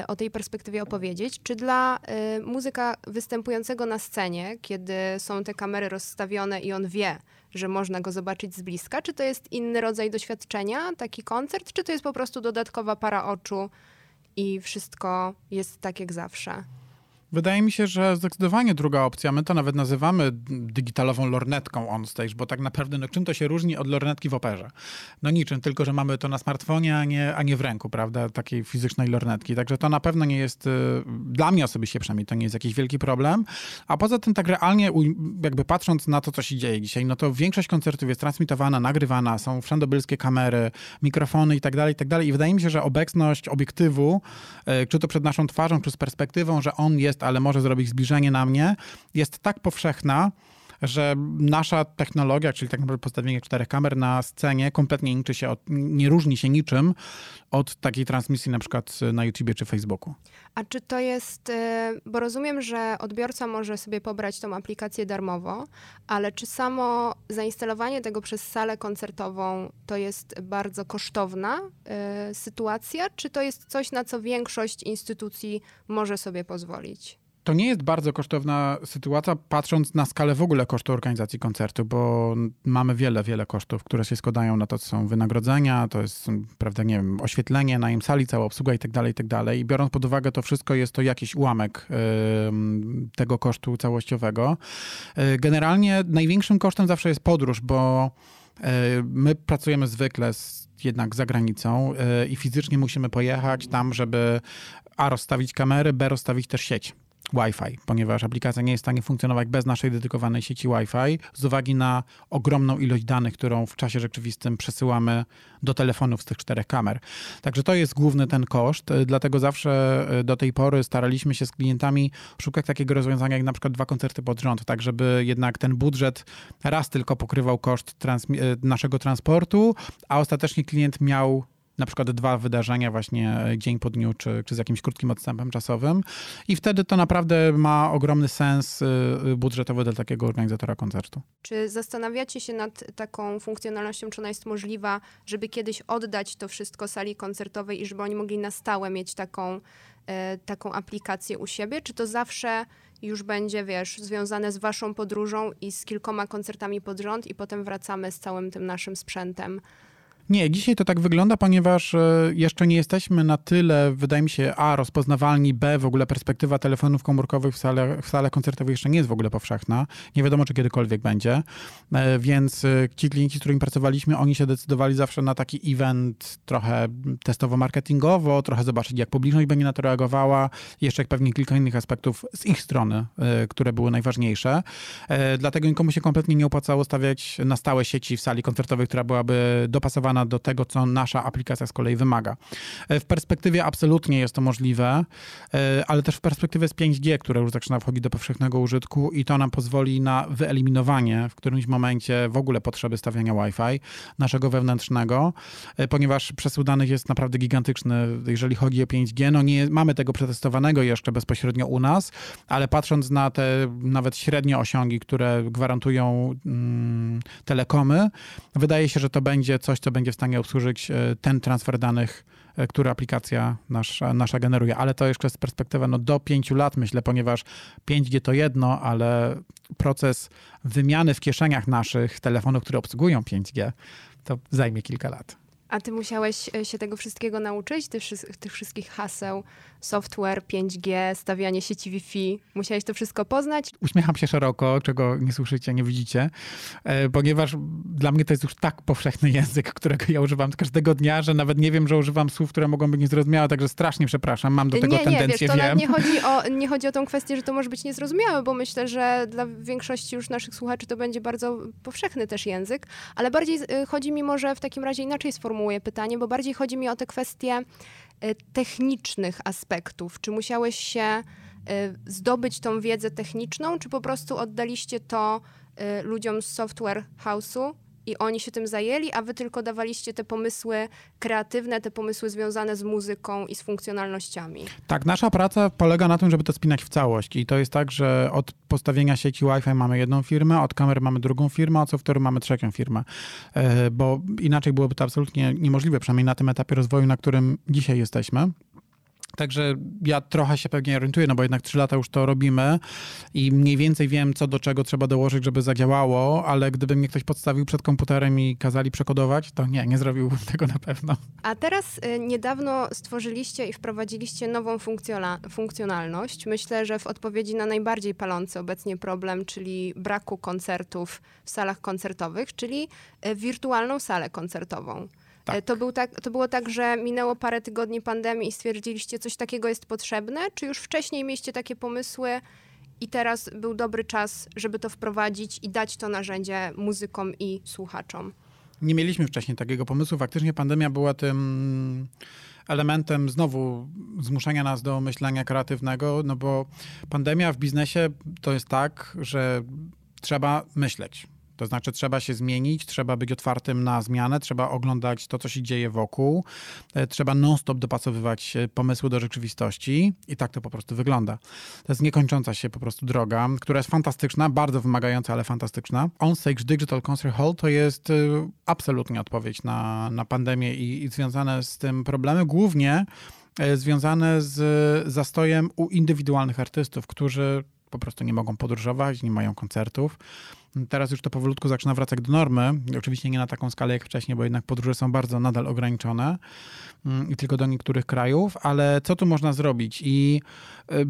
o tej perspektywie opowiedzieć. Czy dla y, muzyka występującego na scenie, kiedy są te kamery rozstawione i on wie, że można go zobaczyć z bliska, czy to jest inny rodzaj doświadczenia, taki koncert, czy to jest po prostu dodatkowa para oczu i wszystko jest tak jak zawsze. Wydaje mi się, że zdecydowanie druga opcja, my to nawet nazywamy digitalową lornetką on stage, bo tak naprawdę no, czym to się różni od lornetki w operze? No niczym, tylko że mamy to na smartfonie, a nie, a nie w ręku, prawda, takiej fizycznej lornetki. Także to na pewno nie jest, y, dla mnie osobiście przynajmniej, to nie jest jakiś wielki problem. A poza tym tak realnie, jakby patrząc na to, co się dzieje dzisiaj, no to większość koncertów jest transmitowana, nagrywana, są wszędobylskie kamery, mikrofony i tak dalej, i tak dalej. I wydaje mi się, że obecność obiektywu, y, czy to przed naszą twarzą, czy z perspektywą, że on jest jest, ale może zrobić zbliżenie na mnie, jest tak powszechna, że nasza technologia, czyli tak naprawdę postawienie czterech kamer na scenie kompletnie nie, się od, nie różni się niczym od takiej transmisji na przykład na YouTubie czy Facebooku. A czy to jest, y, bo rozumiem, że odbiorca może sobie pobrać tą aplikację darmowo, ale czy samo zainstalowanie tego przez salę koncertową to jest bardzo kosztowna y, sytuacja, czy to jest coś, na co większość instytucji może sobie pozwolić? To nie jest bardzo kosztowna sytuacja, patrząc na skalę w ogóle kosztu organizacji koncertu, bo mamy wiele, wiele kosztów, które się składają na to, co są wynagrodzenia, to jest, prawda, nie wiem, oświetlenie, najem sali, cała obsługa i tak dalej, i tak dalej. I biorąc pod uwagę to wszystko, jest to jakiś ułamek tego kosztu całościowego. Yy, generalnie największym kosztem zawsze jest podróż, bo yy, my pracujemy zwykle z jednak za granicą i fizycznie musimy pojechać tam, żeby A rozstawić kamery, B rozstawić też sieć. Wi-Fi, ponieważ aplikacja nie jest w stanie funkcjonować bez naszej dedykowanej sieci Wi-Fi z uwagi na ogromną ilość danych, którą w czasie rzeczywistym przesyłamy do telefonów z tych czterech kamer. Także to jest główny ten koszt, dlatego zawsze e, do tej pory staraliśmy się z klientami szukać takiego rozwiązania jak na przykład dwa koncerty pod rząd, tak żeby jednak ten budżet raz tylko pokrywał koszt e, naszego transportu, a ostatecznie klient miał na przykład dwa wydarzenia właśnie e, dzień po dniu, czy, czy z jakimś krótkim odstępem czasowym. I wtedy to naprawdę ma ogromny sens e, budżetowy dla takiego organizatora koncertu. Czy zastanawiacie się nad taką funkcjonalnością, czy ona jest możliwa, żeby kiedyś oddać to wszystko sali koncertowej i żeby oni mogli na stałe mieć taką, e, taką aplikację u siebie, czy to zawsze już będzie, wiesz, związane z waszą podróżą i z kilkoma koncertami pod rząd i potem wracamy z całym tym naszym sprzętem nie, dzisiaj to tak wygląda, ponieważ e, jeszcze nie jesteśmy na tyle, wydaje mi się, A, rozpoznawalni, B, w ogóle perspektywa telefonów komórkowych w salach, w salach koncertowych jeszcze nie jest w ogóle powszechna. Nie wiadomo, czy kiedykolwiek będzie. E, więc e, ci klienci, z którymi pracowaliśmy, oni się decydowali zawsze na taki event trochę testowo-marketingowo, trochę zobaczyć, jak publiczność będzie na to reagowała, jeszcze pewnie kilka innych aspektów z ich strony, które były najważniejsze. Dlatego nikomu się kompletnie nie opłacało stawiać na stałe sieci w sali koncertowej, która byłaby dopasowana do tego, co nasza aplikacja z kolei wymaga. E, w perspektywie absolutnie jest to możliwe, e, ale też w perspektywie z 5G, które już zaczyna wchodzić do powszechnego użytku i to nam pozwoli na wyeliminowanie w którymś momencie w ogóle potrzeby stawiania Wi-Fi naszego wewnętrznego, e, ponieważ przesył danych jest naprawdę gigantyczny, jeżeli chodzi o 5G. No nie mamy tego przetestowanego jeszcze bezpośrednio u nas, ale patrząc na te nawet średnie osiągi, które gwarantują mm, telekomy, wydaje się, że to będzie coś, co będzie będzie w stanie obsłużyć e, ten transfer danych, e, który aplikacja nasza, nasza generuje. Ale to jeszcze z perspektywy no, do 5 lat, myślę, ponieważ 5G to jedno, ale proces wymiany w kieszeniach naszych telefonów, które obsługują 5G, to zajmie kilka lat. A ty musiałeś e, się tego wszystkiego nauczyć, tych, tych wszystkich haseł, software, 5G, stawianie sieci Wi-Fi. Musiałeś to wszystko poznać? Uśmiecham się szeroko, czego nie słyszycie, nie widzicie, e, ponieważ dla mnie to jest już tak powszechny język, którego ja używam każdego dnia, że nawet nie wiem, że używam słów, które mogą być niezrozumiałe, także strasznie przepraszam, mam do tego nie, tendencję, nie, wiesz, to wiem. Nie chodzi, o, nie chodzi o tą kwestię, że to może być niezrozumiałe, bo myślę, że dla większości już naszych słuchaczy to będzie bardzo powszechny też język, ale bardziej e, chodzi mi może w takim razie inaczej sformułuję pytanie, bo bardziej chodzi mi o te kwestie Y, technicznych aspektów? Czy musiałeś się y, zdobyć tą wiedzę techniczną, czy po prostu oddaliście to y, ludziom z software house'u i oni się tym zajęli, a wy tylko dawaliście te pomysły kreatywne, te pomysły związane z muzyką i z funkcjonalnościami. Tak, nasza praca polega na tym, żeby to spinać w całość. I to jest tak, że od postawienia sieci Wi-Fi mamy jedną firmę, od kamery mamy drugą firmę, od software'u mamy trzecią firmę. E, bo inaczej byłoby to absolutnie niemożliwe, przynajmniej na tym etapie rozwoju, na którym dzisiaj jesteśmy. Także ja trochę się pewnie orientuję, no bo jednak trzy lata już to robimy i mniej więcej wiem, co do czego trzeba dołożyć, żeby zadziałało, ale gdyby mnie ktoś podstawił przed komputerem i kazali przekodować, to nie, nie zrobiłbym tego na pewno. A teraz y, niedawno stworzyliście i wprowadziliście nową funkcjonalność. Myślę, że w odpowiedzi na najbardziej palący obecnie problem, czyli braku koncertów w salach koncertowych, czyli y, wirtualną salę koncertową. Tak. E, to, był tak, to było tak, że minęło parę tygodni pandemii i stwierdziliście, coś takiego jest potrzebne? Czy już wcześniej mieliście takie pomysły i teraz był dobry czas, żeby to wprowadzić i dać to narzędzie muzykom i słuchaczom? Nie mieliśmy wcześniej takiego pomysłu. Faktycznie pandemia była tym elementem znowu zmuszenia nas do myślenia kreatywnego, no bo pandemia w biznesie to jest tak, że trzeba myśleć. To znaczy, trzeba się zmienić, trzeba być otwartym na zmianę, trzeba oglądać to, co się dzieje wokół, e, trzeba non-stop dopasowywać pomysły do rzeczywistości i tak to po prostu wygląda. To jest niekończąca się po prostu droga, która jest fantastyczna, bardzo wymagająca, ale fantastyczna. OnStage Digital Concert Hall to jest e, absolutnie odpowiedź na, na pandemię i, i związane z tym problemy, głównie e, związane z zastojem u indywidualnych artystów, którzy po prostu nie mogą podróżować, nie mają koncertów. Teraz już to powolutku zaczyna wracać do normy. Oczywiście nie na taką skalę jak wcześniej, bo jednak podróże są bardzo nadal ograniczone mm, i tylko do niektórych krajów, ale co tu można zrobić? I y,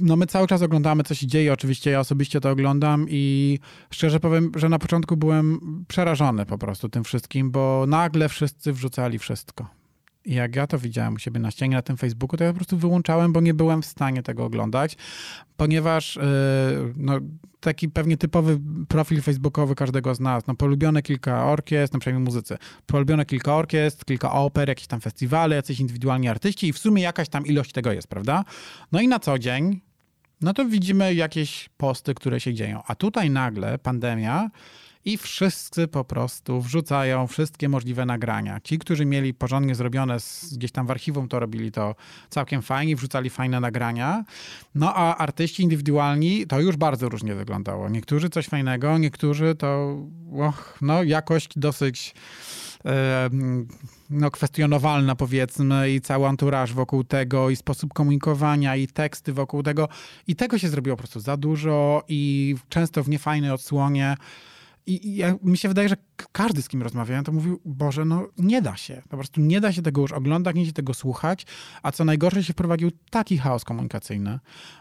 no my cały czas oglądamy, co się dzieje. Oczywiście ja osobiście to oglądam i szczerze powiem, że na początku byłem przerażony po prostu tym wszystkim, bo nagle wszyscy wrzucali wszystko. Jak ja to widziałem u siebie na ścianie na tym Facebooku, to ja po prostu wyłączałem, bo nie byłem w stanie tego oglądać, ponieważ yy, no, taki pewnie typowy profil facebookowy każdego z nas, no polubione kilka orkiestr, na przykład muzycy, polubione kilka orkiestr, kilka oper, jakieś tam festiwale, jacyś indywidualni artyści i w sumie jakaś tam ilość tego jest, prawda? No i na co dzień, no to widzimy jakieś posty, które się dzieją. A tutaj nagle pandemia i wszyscy po prostu wrzucają wszystkie możliwe nagrania. Ci, którzy mieli porządnie zrobione z, gdzieś tam w archiwum, to robili to całkiem fajnie, wrzucali fajne nagrania. No a artyści indywidualni to już bardzo różnie wyglądało. Niektórzy coś fajnego, niektórzy to och, no, jakość dosyć no, kwestionowalna, powiedzmy, i cały anturaż wokół tego, i sposób komunikowania, i teksty wokół tego. I tego się zrobiło po prostu za dużo, i często w niefajnej odsłonie. I, ja, mi się wydaje, że każdy, z kim rozmawiałem, to mówił, Boże, no nie da się. Po prostu nie da się tego już oglądać, nie da się tego słuchać. A co najgorsze, się wprowadził taki chaos komunikacyjny,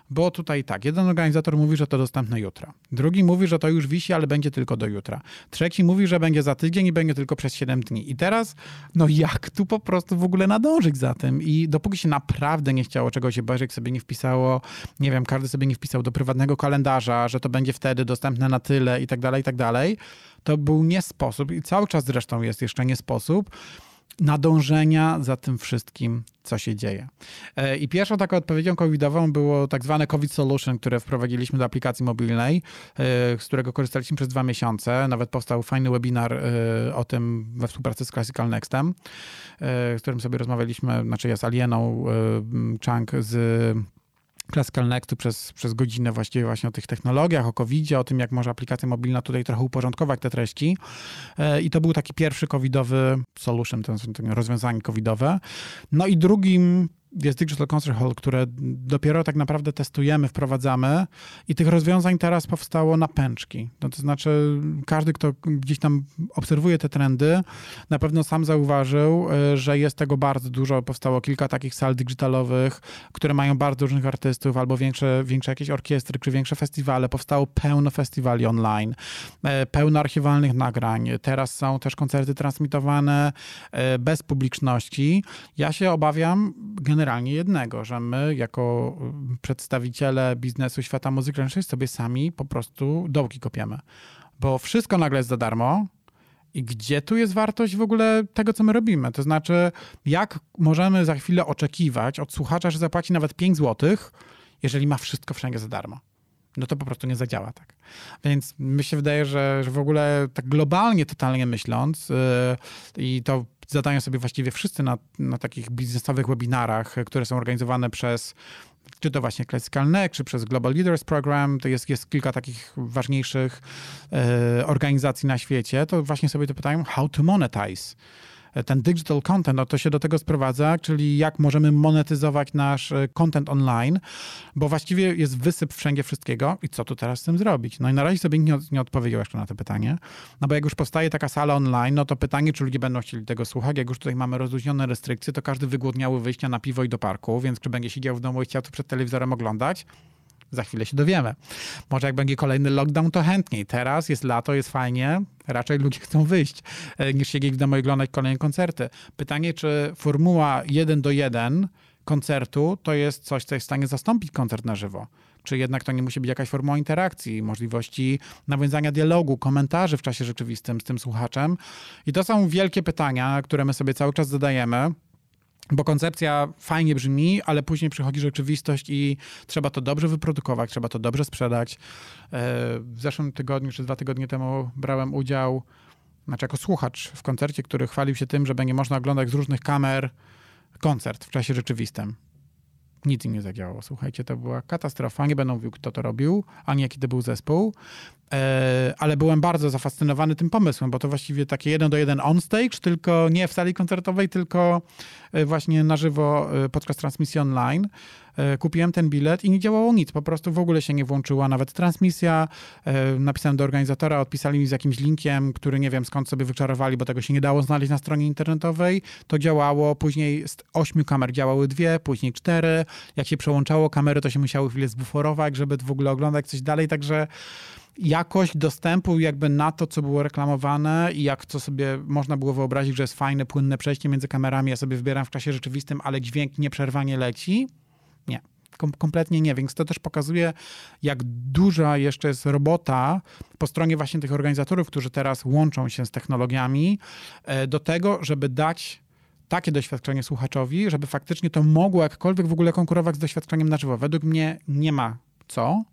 bo tutaj tak, jeden organizator mówi, że to dostępne jutro. Drugi mówi, że to już wisi, ale będzie tylko do jutra. Trzeci mówi, że będzie za tydzień i będzie tylko przez 7 dni. I teraz, no jak tu po prostu w ogóle nadążyć za tym? I dopóki się naprawdę nie chciało czegoś obejrzeć, sobie nie wpisało, nie wiem, każdy sobie nie wpisał do prywatnego kalendarza, że to będzie wtedy dostępne na tyle i tak dalej, i tak dalej, to był nie sposób i cały czas zresztą jest jeszcze nie sposób nadążenia za tym wszystkim, co się dzieje. E, I pierwszą taką odpowiedzią covidową było tak zwane COVID Solution, które wprowadziliśmy do aplikacji mobilnej, e, z którego korzystaliśmy przez dwa miesiące. Nawet powstał fajny webinar e, o tym we współpracy z Classical Nextem, z którym sobie rozmawialiśmy, znaczy ja z Alieną Chang z Classical Next przez, przez godzinę właściwie właśnie o tych technologiach, o covid o tym, jak może aplikacja mobilna tutaj trochę uporządkować te treści. E, I to był taki pierwszy covidowy solution, to rozwiązanie covidowe. No i drugim jest Digital Concert Hall, które dopiero tak naprawdę testujemy, wprowadzamy i tych rozwiązań teraz powstało na pęczki. No to znaczy każdy, kto gdzieś tam obserwuje te trendy, na pewno sam zauważył, e, że jest tego bardzo dużo. Powstało kilka takich sal digitalowych, które mają bardzo różnych artystów, albo większe, większe jakieś orkiestry, czy większe festiwale. Powstało pełno festiwali online, e, pełno archiwalnych nagrań. Teraz są też koncerty transmitowane e, bez publiczności. Ja się obawiam generalnie generalnie jednego, że my jako y, przedstawiciele biznesu świata muzyki ręcznej sobie sami po prostu dołki kopiemy. Bo wszystko nagle jest za darmo, i gdzie tu jest wartość w ogóle tego, co my robimy? To znaczy, jak możemy za chwilę oczekiwać od słuchacza, że zapłaci nawet 5 zł, jeżeli ma wszystko wszędzie za darmo? No to po prostu nie zadziała tak. Więc mi się wydaje, że, że w ogóle tak globalnie, totalnie myśląc, yy, i to zadają sobie właściwie wszyscy na, na takich biznesowych webinarach, które są organizowane przez czy to właśnie Classical czy przez Global Leaders Program, to jest, jest kilka takich ważniejszych e, organizacji na świecie, to właśnie sobie to pytają, how to monetize ten digital content, no to się do tego sprowadza, czyli jak możemy monetyzować nasz e, content online, bo właściwie jest wysyp wszędzie wszystkiego i co tu teraz z tym zrobić? No i na razie sobie nie, nie odpowiedział jeszcze na to pytanie, no bo jak już powstaje taka sala online, no to pytanie, czy ludzie będą chcieli tego słuchać, jak już tutaj mamy rozluźnione restrykcje, to każdy wygłodniały wyjścia na piwo i do parku, więc czy będzie siedział w domu i chciał to przed telewizorem oglądać? Za chwilę się dowiemy. Może jak będzie kolejny lockdown, to chętniej. Teraz jest lato, jest fajnie. Raczej ludzie chcą wyjść, e, niż siedzieć w domu i oglądać kolejne koncerty. Pytanie, czy formuła 1 do 1 koncertu to jest coś, co jest w stanie zastąpić koncert na żywo? Czy jednak to nie musi być jakaś formuła interakcji, możliwości nawiązania dialogu, komentarzy w czasie rzeczywistym z tym słuchaczem? I to są wielkie pytania, które my sobie cały czas zadajemy Bo koncepcja fajnie brzmi, ale później przychodzi rzeczywistość i trzeba to dobrze wyprodukować, trzeba to dobrze sprzedać. E, w zeszłym tygodniu, czy dwa tygodnie temu brałem udział, znaczy jako słuchacz w koncercie, który chwalił się tym, że będzie można oglądać z różnych kamer koncert w czasie rzeczywistym. Nic nie zadziałało. Słuchajcie, to była katastrofa. Nie będę mówił, kto to robił, ani jaki to był zespół. E, ale byłem bardzo zafascynowany tym pomysłem, bo to właściwie takie jeden do jeden on stage, tylko nie w sali koncertowej, tylko e, właśnie na żywo e, podczas transmisji online. Kupiłem ten bilet i nie działało nic, po prostu w ogóle się nie włączyła nawet transmisja. Napisałem do organizatora, odpisali mi z jakimś linkiem, który nie wiem skąd sobie wyczarowali, bo tego się nie dało znaleźć na stronie internetowej. To działało, później z ośmiu kamer działały dwie, później cztery. Jak się przełączało kamery, to się musiały chwilę zbuforować, żeby w ogóle oglądać coś dalej, także jakość dostępu jakby na to, co było reklamowane i jak to sobie można było wyobrazić, że jest fajne, płynne przejście między kamerami, ja sobie wybieram w czasie rzeczywistym, ale dźwięk nieprzerwanie leci. Nie. Kom kompletnie nie, więc to też pokazuje, jak duża jeszcze jest robota po stronie właśnie tych organizatorów, którzy teraz łączą się z technologiami, e, do tego, żeby dać takie doświadczenie słuchaczowi, żeby faktycznie to mogło jakkolwiek w ogóle konkurować z doświadczeniem na żywo. Według mnie nie ma co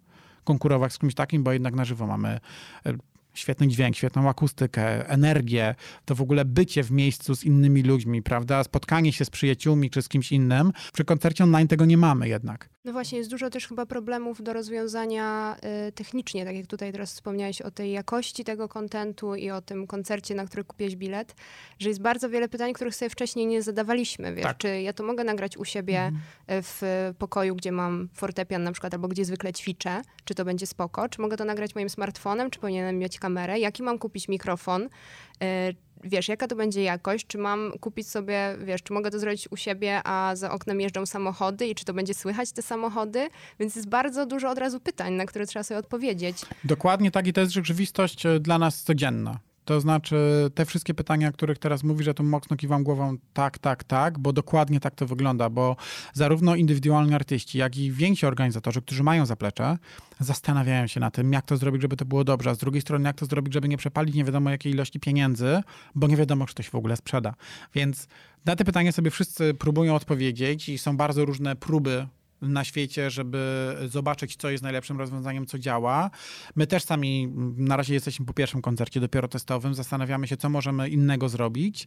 konkurować z kimś takim, bo jednak na żywo mamy e, świetny dźwięk, świetną akustykę, energię, to w ogóle bycie w miejscu z innymi ludźmi, prawda? Spotkanie się z przyjaciółmi czy z kimś innym. Przy koncercie online tego nie mamy jednak. No właśnie, jest dużo też chyba problemów do rozwiązania y, technicznie, tak jak tutaj teraz wspomniałeś o tej jakości tego kontentu i o tym koncercie, na który kupiłeś bilet, że jest bardzo wiele pytań, których sobie wcześniej nie zadawaliśmy, wiesz, tak. czy ja to mogę nagrać u siebie mhm. w pokoju, gdzie mam fortepian na przykład, albo gdzie zwykle ćwiczę, czy to będzie spoko, czy mogę to nagrać moim smartfonem, czy powinienem mieć kamerę, jaki mam kupić mikrofon, y, wiesz, jaka to będzie jakość, czy mam kupić sobie, wiesz, czy mogę to zrobić u siebie, a za oknem jeżdżą samochody i czy to będzie słychać te samochody, więc jest bardzo dużo od razu pytań, na które trzeba sobie odpowiedzieć. Dokładnie tak i to jest rzeczywistość e, dla nas codzienna. To znaczy, te wszystkie pytania, o których teraz mówisz, że tu mocno kiwam głową tak, tak, tak, bo dokładnie tak to wygląda, bo zarówno indywidualni artyści, jak i więksi organizatorzy, którzy mają zaplecze, zastanawiają się na tym, jak to zrobić, żeby to było dobrze, a z drugiej strony, jak to zrobić, żeby nie przepalić nie wiadomo jakiej ilości pieniędzy, bo nie wiadomo, czy to się w ogóle sprzeda. Więc na te pytania sobie wszyscy próbują odpowiedzieć i są bardzo różne próby na świecie, żeby zobaczyć, co jest najlepszym rozwiązaniem, co działa. My też sami na razie jesteśmy po pierwszym koncercie, dopiero testowym, zastanawiamy się, co możemy innego zrobić.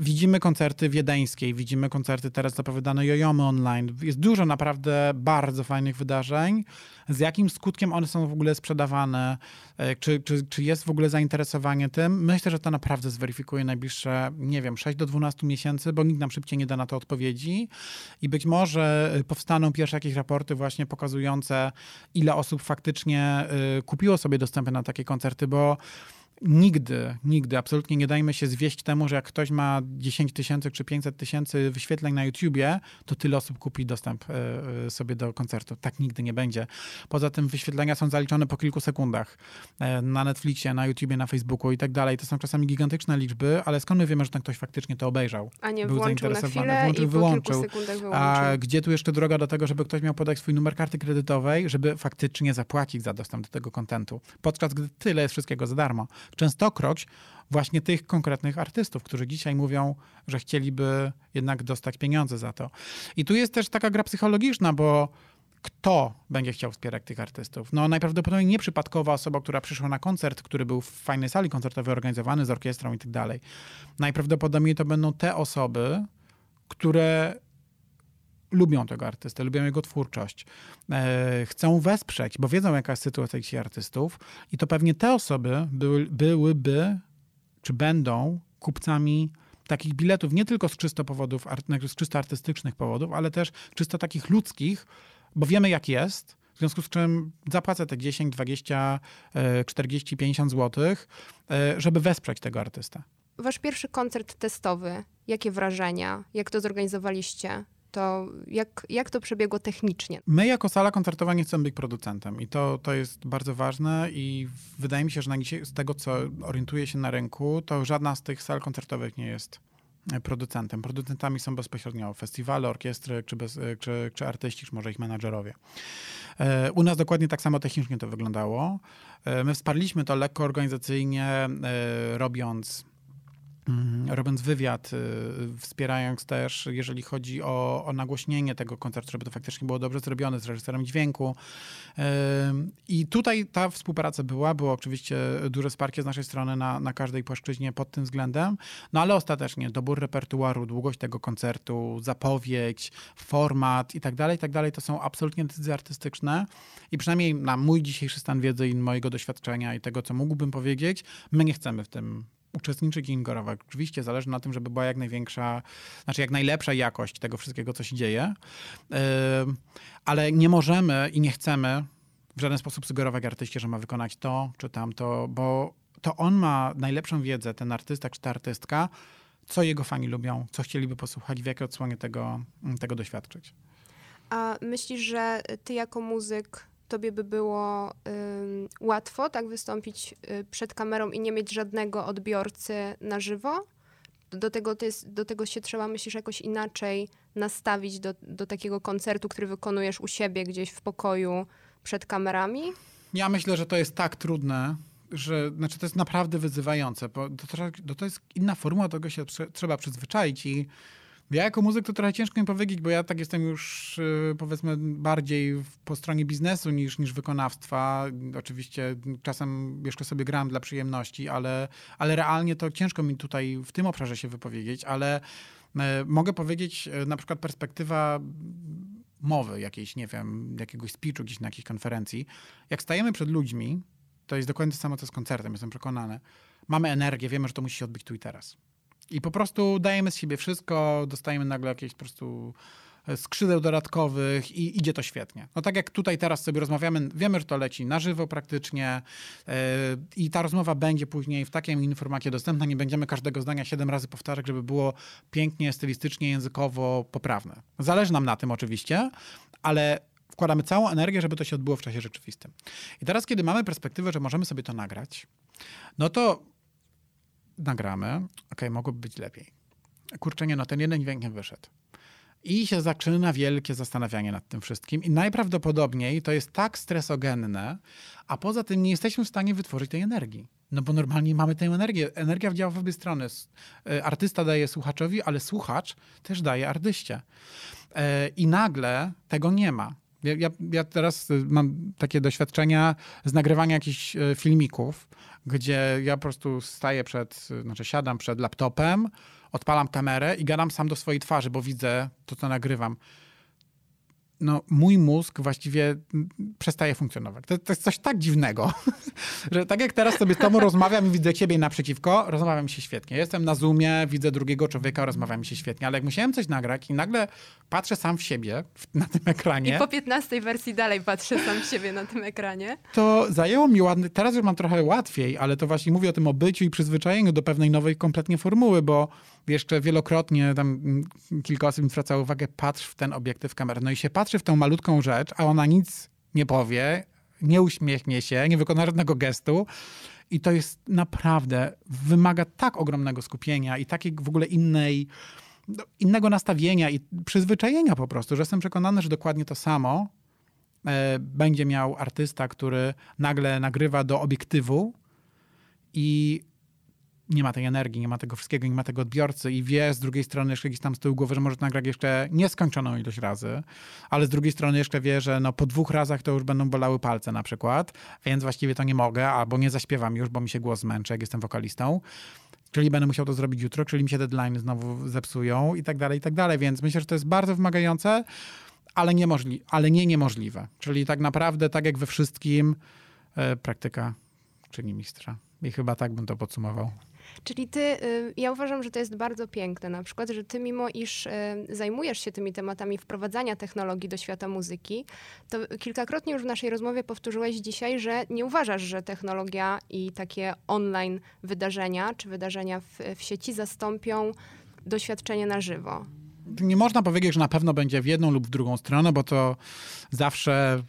Widzimy koncerty wiedeńskiej, widzimy koncerty teraz zapowiadane Jojomy online. Jest dużo naprawdę bardzo fajnych wydarzeń. Z jakim skutkiem one są w ogóle sprzedawane? E, czy, czy, czy jest w ogóle zainteresowanie tym? Myślę, że to naprawdę zweryfikuje najbliższe, nie wiem, 6 do 12 miesięcy, bo nikt nam szybciej nie da na to odpowiedzi. I być może powstaną pierwsze jakieś raporty właśnie pokazujące, ile osób faktycznie y, kupiło sobie dostępy na takie koncerty, bo Nigdy, nigdy, absolutnie nie dajmy się zwieść temu, że jak ktoś ma 10 tysięcy czy 500 tysięcy wyświetleń na YouTubie, to tyle osób kupi dostęp e, e, sobie do koncertu. Tak nigdy nie będzie. Poza tym wyświetlenia są zaliczone po kilku sekundach e, na Netflixie, na YouTubie, na Facebooku i tak dalej. To są czasami gigantyczne liczby, ale skąd my wiemy, że ten ktoś faktycznie to obejrzał? A nie Był zainteresowany, na włączył, i wyłączył. wyłączył. A gdzie tu jeszcze droga do tego, żeby ktoś miał podać swój numer karty kredytowej, żeby faktycznie zapłacić za dostęp do tego kontentu? Podczas gdy tyle jest wszystkiego za darmo częstokroć właśnie tych konkretnych artystów, którzy dzisiaj mówią, że chcieliby jednak dostać pieniądze za to. I tu jest też taka gra psychologiczna, bo kto będzie chciał wspierać tych artystów? No najprawdopodobniej nieprzypadkowa osoba, która przyszła na koncert, który był w fajnej sali koncertowej organizowany z orkiestrą i tak dalej. Najprawdopodobniej to będą te osoby, które lubią tego artystę, lubią jego twórczość, e, chcą wesprzeć, bo wiedzą, jaka jest sytuacja tych artystów i to pewnie te osoby były, byłyby, czy będą kupcami takich biletów, nie tylko z czysto powodów, z czysto artystycznych powodów, ale też czysto takich ludzkich, bo wiemy, jak jest, w związku z czym zapłacę te 10, 20, 40, 50 złotych, e, żeby wesprzeć tego artystę. Wasz pierwszy koncert testowy, jakie wrażenia? Jak to zorganizowaliście? To jak, jak to przebiegło technicznie? My jako sala koncertowa nie chcemy być producentem i to, to jest bardzo ważne i wydaje mi się, że na dzisiaj, z tego, co orientuję się na rynku, to żadna z tych sal koncertowych nie jest e, producentem. Producentami są bezpośrednio festiwale, orkiestry, czy, bez, e, czy, czy artyści, czy może ich menadżerowie. E, u nas dokładnie tak samo technicznie to wyglądało. My wsparliśmy to lekko organizacyjnie, robiąc robiąc wywiad, y, wspierając też, jeżeli chodzi o, o nagłośnienie tego koncertu, żeby to faktycznie było dobrze zrobione z reżyserem dźwięku. I tutaj ta współpraca była, było oczywiście duże wsparcie z naszej strony na, na każdej płaszczyźnie pod tym względem, no ale ostatecznie dobór repertuaru, długość tego koncertu, zapowiedź, format i tak dalej, i tak dalej, to są absolutnie decyzje artystyczne i przynajmniej na mój dzisiejszy stan wiedzy i mojego doświadczenia i tego, co mógłbym powiedzieć, my nie chcemy w tym uczestniczyć i ingerować. Oczywiście zależy na tym, żeby była jak największa, znaczy jak najlepsza jakość tego wszystkiego, co się dzieje, ale nie możemy i nie chcemy w żaden sposób sugerować artyście, że ma wykonać to czy tamto, bo to on ma najlepszą wiedzę, ten artysta czy ta artystka, co jego fani lubią, co chcieliby posłuchać, w jakiej odsłonie tego, tego doświadczyć. A myślisz, że ty jako muzyk tobie by było łatwo tak wystąpić y, przed kamerą i nie mieć żadnego odbiorcy na żywo? Do tego, to jest, do tego się trzeba, myślisz, jakoś inaczej nastawić do, do takiego koncertu, który wykonujesz u siebie gdzieś w pokoju przed kamerami? Ja myślę, że to jest tak trudne, że znaczy to jest naprawdę wyzywające, bo to, to jest inna formuła, do tego się trzeba przyzwyczaić i ja jako muzyk to trochę ciężko mi powiedzieć, bo ja tak jestem już y, powiedzmy bardziej po stronie biznesu niż, niż wykonawstwa. Oczywiście czasem jeszcze sobie gram dla przyjemności, ale, ale realnie to ciężko mi tutaj w tym obszarze się wypowiedzieć, ale e, mogę powiedzieć e, na przykład perspektywa mowy jakiejś, nie wiem, jakiegoś speechu gdzieś na jakiejś konferencji. Jak stajemy przed ludźmi, to jest dokładnie to samo, co z koncertem, jestem przekonany. Mamy energię, wiemy, że to musi się odbyć tu i teraz. I po prostu dajemy z siebie wszystko, dostajemy nagle jakieś po prostu e, skrzydeł dodatkowych i idzie to świetnie. No tak jak tutaj teraz sobie rozmawiamy, wiemy, że to leci na żywo praktycznie yy, i ta rozmowa będzie później w takim formacie dostępna. Nie będziemy każdego zdania siedem razy powtarzać, żeby było pięknie, stylistycznie, językowo poprawne. Zależy nam na tym oczywiście, ale wkładamy całą energię, żeby to się odbyło w czasie rzeczywistym. I teraz, kiedy mamy perspektywę, że możemy sobie to nagrać, no to nagramy, okay, mogłoby być lepiej. Kurczę, nie, no ten jeden dźwięk nie wyszedł. I się zaczyna wielkie zastanawianie nad tym wszystkim. I najprawdopodobniej to jest tak stresogenne, a poza tym nie jesteśmy w stanie wytworzyć tej energii. No bo normalnie mamy tę energię. Energia działa w obie strony. E, artysta daje słuchaczowi, ale słuchacz też daje artyście. E, I nagle tego nie ma. Ja, ja, teraz mam takie doświadczenia z nagrywania jakichś e, filmików, gdzie ja po prostu staję przed, znaczy siadam przed laptopem, odpalam kamerę i gadam sam do swojej twarzy, bo widzę to, co nagrywam no, mój mózg właściwie przestaje funkcjonować. To, to, jest coś tak dziwnego, że tak jak teraz sobie z tobą rozmawiam i widzę ciebie naprzeciwko, rozmawiam się świetnie. Jestem na Zoomie, widzę drugiego człowieka, rozmawiam się świetnie, ale jak musiałem coś nagrać i nagle patrzę sam w siebie na tym ekranie. I po 15 wersji dalej patrzę sam w siebie na tym ekranie. To zajęło mi ładny, teraz już mam trochę łatwiej, ale to właśnie mówię o tym obyciu i przyzwyczajeniu do pewnej nowej kompletnie formuły, bo jeszcze wielokrotnie tam kilka osób mi zwracało uwagę, patrz w ten obiektyw kamery. No i się patrzy w tą malutką rzecz, a ona nic nie powie, nie uśmiechnie się, nie wykona żadnego gestu. I to jest naprawdę, wymaga tak ogromnego skupienia i takiej w ogóle innej, no, innego nastawienia i przyzwyczajenia po prostu, że jestem przekonany, że dokładnie to samo e, będzie miał artysta, który nagle nagrywa do obiektywu i nie ma tej energii, nie ma tego wszystkiego, nie ma tego odbiorcy i wie z drugiej strony jeszcze gdzieś tam z tyłu głowy, że może nagrać jeszcze nieskończoną ilość razy, ale z drugiej strony jeszcze wie, że no po dwóch razach to już będą bolały palce na przykład, więc właściwie to nie mogę, albo nie zaśpiewam już, bo mi się głos zmęczy, jak jestem wokalistą. Czyli będę musiał to zrobić jutro, czyli mi się deadline znowu zepsują i tak dalej, i tak dalej. Więc myślę, że to jest bardzo wymagające, ale, niemożli ale nie niemożliwe. Czyli tak naprawdę, tak jak we wszystkim, e, praktyka czyni mistrza. I chyba tak bym to podsumował. Czyli ty, y, ja uważam, że to jest bardzo piękne na przykład, że ty mimo iż y, zajmujesz się tymi tematami wprowadzania technologii do świata muzyki, to kilkakrotnie już w naszej rozmowie powtórzyłeś dzisiaj, że nie uważasz, że technologia i takie online wydarzenia, czy wydarzenia w, w sieci zastąpią doświadczenie na żywo. Nie można powiedzieć, że na pewno będzie w jedną lub w drugą stronę, bo to zawsze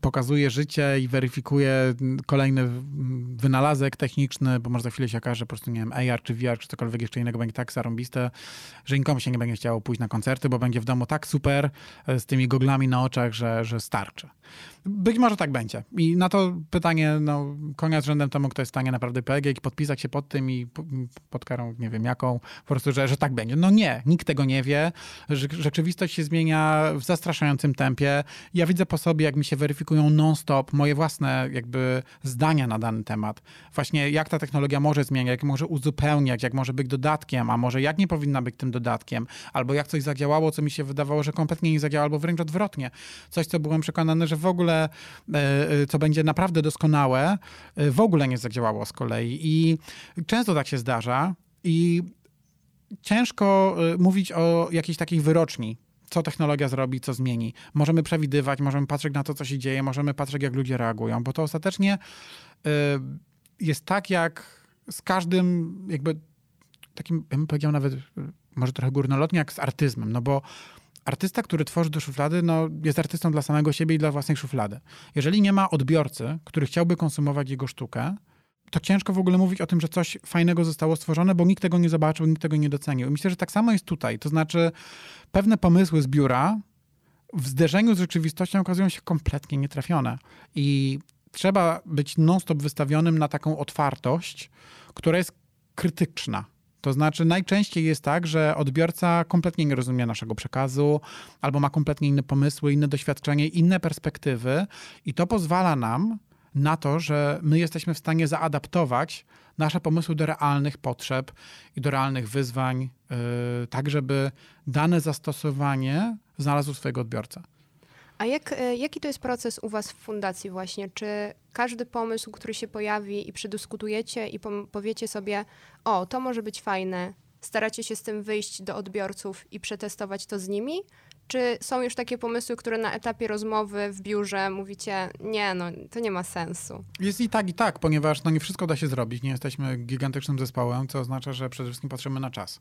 pokazuje życie i weryfikuje kolejny wynalazek techniczny, bo może za chwilę się okaże, że po prostu, nie wiem, AR czy VR czy cokolwiek jeszcze innego będzie tak zarąbiste, że nikomu się nie będzie chciało pójść na koncerty, bo będzie w domu tak super e, z tymi goglami na oczach, że, że starczy. Być może tak będzie. I na to pytanie, no, konia z rzędem temu, kto jest w stanie naprawdę i podpisać się pod tym i pod karą, nie wiem jaką, po prostu, że, że tak będzie. No nie, nikt tego nie wie. Rzeczywistość się zmienia w zastraszającym tempie. Ja widzę po sobie, jak mi się weryfikują non-stop moje własne jakby zdania na dany temat. Właśnie jak ta technologia może zmieniać, jak może uzupełniać, jak może być dodatkiem, a może jak nie powinna być tym dodatkiem, albo jak coś zadziałało, co mi się wydawało, że kompletnie nie zadziałało, albo wręcz odwrotnie. Coś, co byłem przekonany, że w ogóle, e, e, co będzie naprawdę doskonałe, e, w ogóle nie zadziałało z kolei. I często tak się zdarza i ciężko mówić o jakiejś takiej wyroczni co technologia zrobi, co zmieni. Możemy przewidywać, możemy patrzeć na to, co się dzieje, możemy patrzeć, jak ludzie reagują, bo to ostatecznie jest tak, jak z każdym jakby takim, ja bym powiedział nawet, może trochę górnolotnie, jak z artyzmem, no bo artysta, który tworzy do szuflady, no, jest artystą dla samego siebie i dla własnej szuflady. Jeżeli nie ma odbiorcy, który chciałby konsumować jego sztukę, to ciężko w ogóle mówić o tym, że coś fajnego zostało stworzone, bo nikt tego nie zobaczył, nikt tego nie docenił. I myślę, że tak samo jest tutaj. To znaczy, pewne pomysły z biura w zderzeniu z rzeczywistością okazują się kompletnie nietrafione. I trzeba być non-stop wystawionym na taką otwartość, która jest krytyczna. To znaczy, najczęściej jest tak, że odbiorca kompletnie nie rozumie naszego przekazu, albo ma kompletnie inne pomysły, inne doświadczenie, inne perspektywy, i to pozwala nam na to, że my jesteśmy w stanie zaadaptować nasze pomysły do realnych potrzeb i do realnych wyzwań, yy, tak żeby dane zastosowanie znalazło swojego odbiorcę. A jak, e, jaki to jest proces u Was w fundacji właśnie? Czy każdy pomysł, który się pojawi i przedyskutujecie i powiecie sobie, o, to może być fajne, staracie się z tym wyjść do odbiorców i przetestować to z nimi? Czy są już takie pomysły, które na etapie rozmowy w biurze mówicie, nie, no to nie ma sensu? Jest i tak, i tak, ponieważ no, nie wszystko da się zrobić. Nie jesteśmy gigantycznym zespołem, co oznacza, że przede wszystkim patrzymy na czas.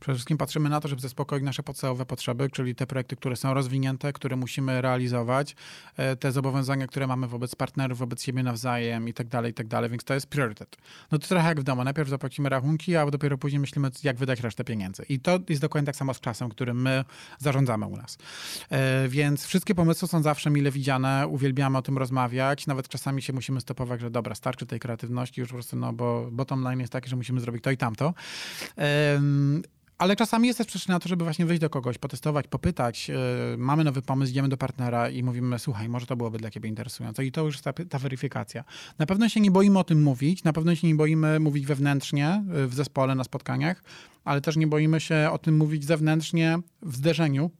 Przede wszystkim patrzymy na to, żeby zaspokoić nasze podstawowe potrzeby, czyli te projekty, które są rozwinięte, które musimy realizować, e, te zobowiązania, które mamy wobec partnerów, wobec siebie nawzajem i tak dalej, i tak dalej, więc to jest priorytet. No to trochę jak w domu. Najpierw zapłacimy rachunki, a dopiero później myślimy, jak wydać resztę pieniędzy. I to jest dokładnie tak samo z czasem, którym my zarządzamy u nas. E, więc wszystkie pomysły są zawsze mile widziane, uwielbiamy o tym rozmawiać, nawet czasami się musimy stopować, że dobra, starczy tej kreatywności już po prostu, no bo bottom line jest taki, że musimy zrobić to i tamto. Ale czasami jest też przyczyna na to, żeby właśnie wyjść do kogoś, potestować, popytać. Yy, mamy nowy pomysł, idziemy do partnera i mówimy, słuchaj, może to byłoby dla ciebie interesujące. I to już ta, ta weryfikacja. Na pewno się nie boimy o tym mówić, na pewno się nie boimy mówić wewnętrznie w zespole, na spotkaniach, ale też nie boimy się o tym mówić zewnętrznie w zderzeniu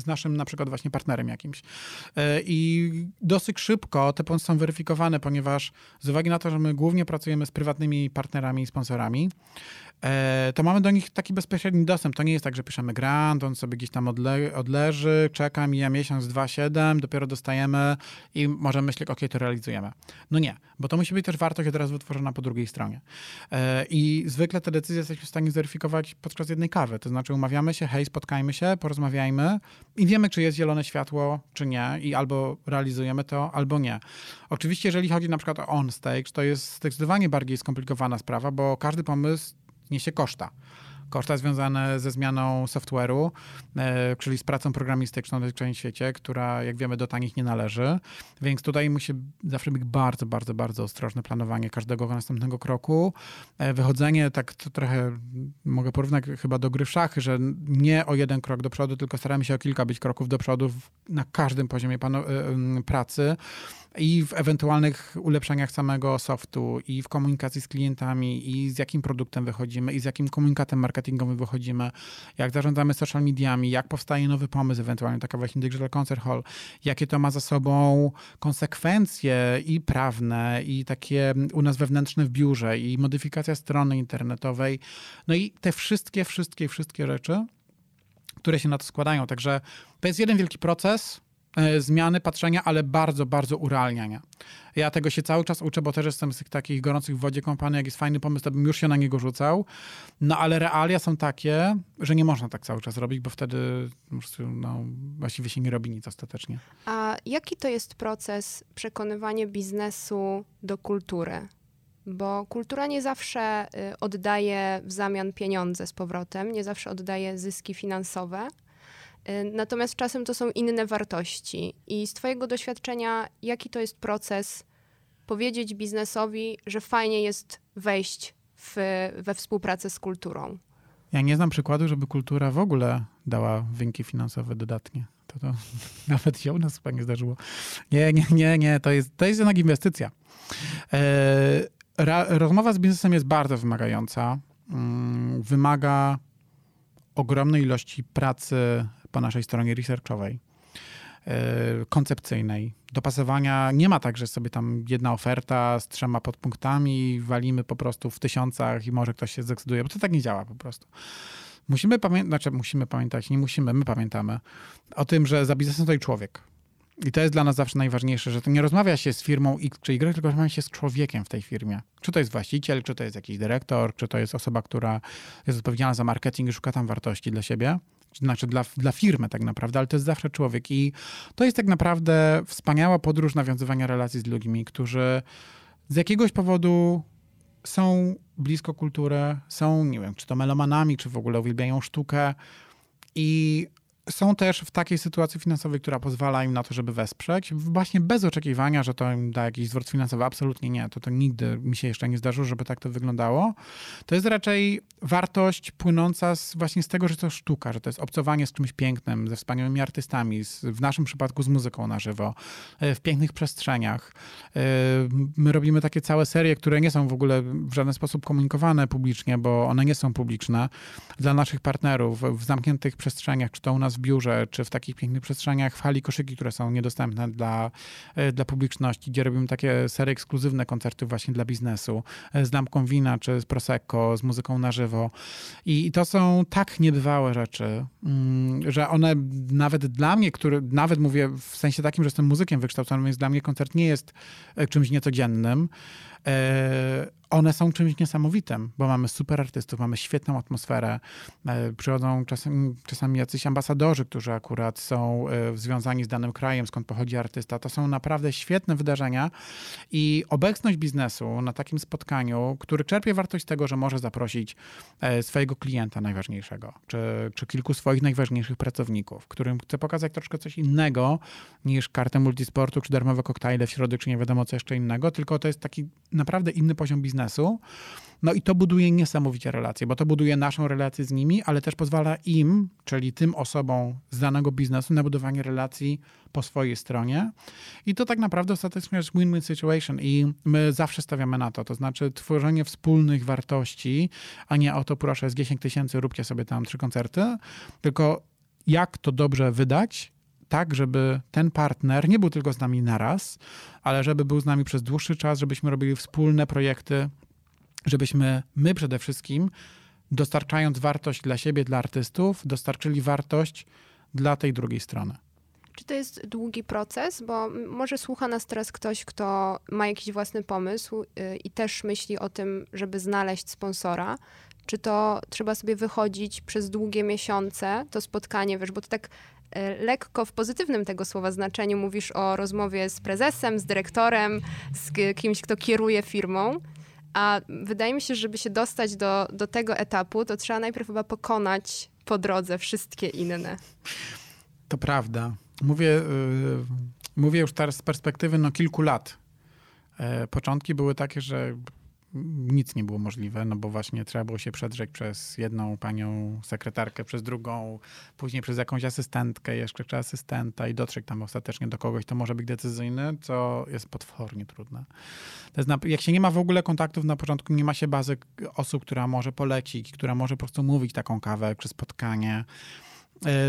z naszym na przykład właśnie partnerem jakimś. E, I dosyć szybko te pomysły są weryfikowane, ponieważ z uwagi na to, że my głównie pracujemy z prywatnymi partnerami i sponsorami, to mamy do nich taki bezpośredni dostęp. To nie jest tak, że piszemy grant, on sobie gdzieś tam odle odleży, czeka, mija miesiąc, dwa, siedem, dopiero dostajemy i możemy myśleć, ok, to realizujemy. No nie, bo to musi być też wartość od razu wytworzona po drugiej stronie. E, I zwykle te decyzje jesteśmy w stanie zweryfikować podczas jednej kawy. To znaczy umawiamy się, hej, spotkajmy się, porozmawiajmy i wiemy, czy jest zielone światło, czy nie i albo realizujemy to, albo nie. Oczywiście, jeżeli chodzi na przykład o on-stage, to jest zdecydowanie bardziej skomplikowana sprawa, bo każdy pomysł niesie koszta. Koszta związane ze zmianą software'u, e, czyli z pracą programistyczną w całym świecie, która, jak wiemy, do tanich nie należy. Więc tutaj musi zawsze być bardzo, bardzo, bardzo ostrożne planowanie każdego następnego kroku. E, wychodzenie, tak to trochę mogę porównać chyba do gry w szachy, że nie o jeden krok do przodu, tylko staramy się o kilka być kroków do przodu na każdym poziomie e, pracy i w ewentualnych ulepszeniach samego softu, i w komunikacji z klientami, i z jakim produktem wychodzimy, i z jakim komunikatem marketingowym wychodzimy, jak zarządzamy social mediami, jak powstaje nowy pomysł, ewentualnie taka właśnie Digital Concert Hall, jakie to ma za sobą konsekwencje i prawne, i takie u nas wewnętrzne w biurze, i modyfikacja strony internetowej. No i te wszystkie, wszystkie, wszystkie rzeczy, które się na to składają. Także to jest jeden wielki proces, zmiany patrzenia, ale bardzo, bardzo urealniania. Ja tego się cały czas uczę, bo też jestem z tych takich gorących w wodzie kompanii, jak jest fajny pomysł, to bym już się na niego rzucał. No ale realia są takie, że nie można tak cały czas robić, bo wtedy no, właściwie się nie robi nic ostatecznie. A jaki to jest proces przekonywania biznesu do kultury? Bo kultura nie zawsze y, oddaje w zamian pieniądze z powrotem, nie zawsze oddaje zyski finansowe. Y, natomiast czasem to są inne wartości. I z Twojego doświadczenia, jaki to jest proces powiedzieć biznesowi, że fajnie jest wejść w, we współpracę z kulturą? Ja nie znam przykładu, żeby kultura w ogóle dała wyniki finansowe dodatnie. To, to nawet się u nas chyba nie zdarzyło. Nie, nie, nie, nie. To jest, to jest jednak inwestycja. E, rozmowa z biznesem jest bardzo wymagająca. Mm, wymaga ogromnej ilości pracy po naszej stronie researchowej, e, koncepcyjnej. Dopasowania nie ma tak, że sobie tam jedna oferta z trzema podpunktami, walimy po prostu w tysiącach i może ktoś się zdecyduje, bo to tak nie działa po prostu. Musimy pamiętać, znaczy musimy pamiętać, nie musimy, my pamiętamy o tym, że za biznesem stoi człowiek. I to jest dla nas zawsze najważniejsze, że to nie rozmawia się z firmą X czy Y, tylko rozmawia się z człowiekiem w tej firmie. Czy to jest właściciel, czy to jest jakiś dyrektor, czy to jest osoba, która jest odpowiedzialna za marketing i szuka tam wartości dla siebie znaczy dla, dla firmy tak naprawdę, ale to jest zawsze człowiek. I to jest tak naprawdę wspaniała podróż nawiązywania relacji z ludźmi, którzy z jakiegoś powodu są blisko kultury, są, nie wiem, czy to melomanami, czy w ogóle uwielbiają sztukę i są też w takiej sytuacji finansowej, która pozwala im na to, żeby wesprzeć, właśnie bez oczekiwania, że to im da jakiś zwrot finansowy. Absolutnie nie. To, to nigdy mi się jeszcze nie zdarzyło, żeby tak to wyglądało. To jest raczej wartość płynąca z, właśnie z tego, że to sztuka, że to jest obcowanie z czymś pięknym, ze wspaniałymi artystami, z, w naszym przypadku z muzyką na żywo, e, w pięknych przestrzeniach. E, my robimy takie całe serie, które nie są w ogóle w żaden sposób komunikowane publicznie, bo one nie są publiczne dla naszych partnerów w zamkniętych przestrzeniach, czy to u nas w biurze, czy w takich pięknych przestrzeniach w hali koszyki, które są niedostępne dla, e, dla publiczności, gdzie robimy takie serie ekskluzywne koncerty właśnie dla biznesu, e, z lampką wina, czy z Prosecco, z muzyką na żywo. I, i to są tak niebywałe rzeczy, mm, że one nawet dla mnie, który, nawet mówię w sensie takim, że jestem muzykiem wykształconym, więc dla mnie koncert nie jest e, czymś niecodziennym, one są czymś niesamowitym, bo mamy super artystów, mamy świetną atmosferę. E, przychodzą czasem, czasami jacyś ambasadorzy, którzy akurat są e, związani z danym krajem, skąd pochodzi artysta. To są naprawdę świetne wydarzenia i obecność biznesu na takim spotkaniu, który czerpie wartość z tego, że może zaprosić e, swojego klienta najważniejszego, czy, czy kilku swoich najważniejszych pracowników, którym chce pokazać troszkę coś innego niż kartę multisportu, czy darmowe koktajle w środę, czy nie wiadomo co jeszcze innego, tylko to jest taki naprawdę inny poziom biznesu biznesu. No i to buduje niesamowicie relacje, bo to buduje naszą relację z nimi, ale też pozwala im, czyli tym osobom z danego biznesu, na budowanie relacji po swojej stronie. I to tak naprawdę ostatecznie jest win-win situation i my zawsze stawiamy na to, to znaczy tworzenie wspólnych wartości, a nie o to proszę z 10 tysięcy róbcie sobie tam trzy koncerty, tylko jak to dobrze wydać, tak, żeby ten partner nie był tylko z nami naraz, ale żeby był z nami przez dłuższy czas, żebyśmy robili wspólne projekty, żebyśmy my przede wszystkim, dostarczając wartość dla siebie, dla artystów, dostarczyli wartość dla tej drugiej strony. Czy to jest długi proces? Bo może słucha nas teraz ktoś, kto ma jakiś własny pomysł y, i też myśli o tym, żeby znaleźć sponsora. Czy to trzeba sobie wychodzić przez długie miesiące, to spotkanie, wiesz, bo to tak lekko w pozytywnym tego słowa znaczeniu mówisz o rozmowie z prezesem, z dyrektorem, z kimś, kto kieruje firmą. A wydaje mi się, że żeby się dostać do, do tego etapu, to trzeba najpierw chyba pokonać po drodze wszystkie inne. To prawda. Mówię, yy, mówię już teraz z perspektywy no, kilku lat. E, początki były takie, że nic nie było możliwe, no bo właśnie trzeba było się przedrzeć przez jedną panią sekretarkę, przez drugą, później przez jakąś asystentkę, jeszcze czy asystenta i dotrzeć tam ostatecznie do kogoś, to może być decyzyjny, co jest potwornie trudne. Jest jak się nie ma w ogóle kontaktów na początku, nie ma się bazy osób, która może polecić, która może po prostu mówić taką kawę czy spotkanie,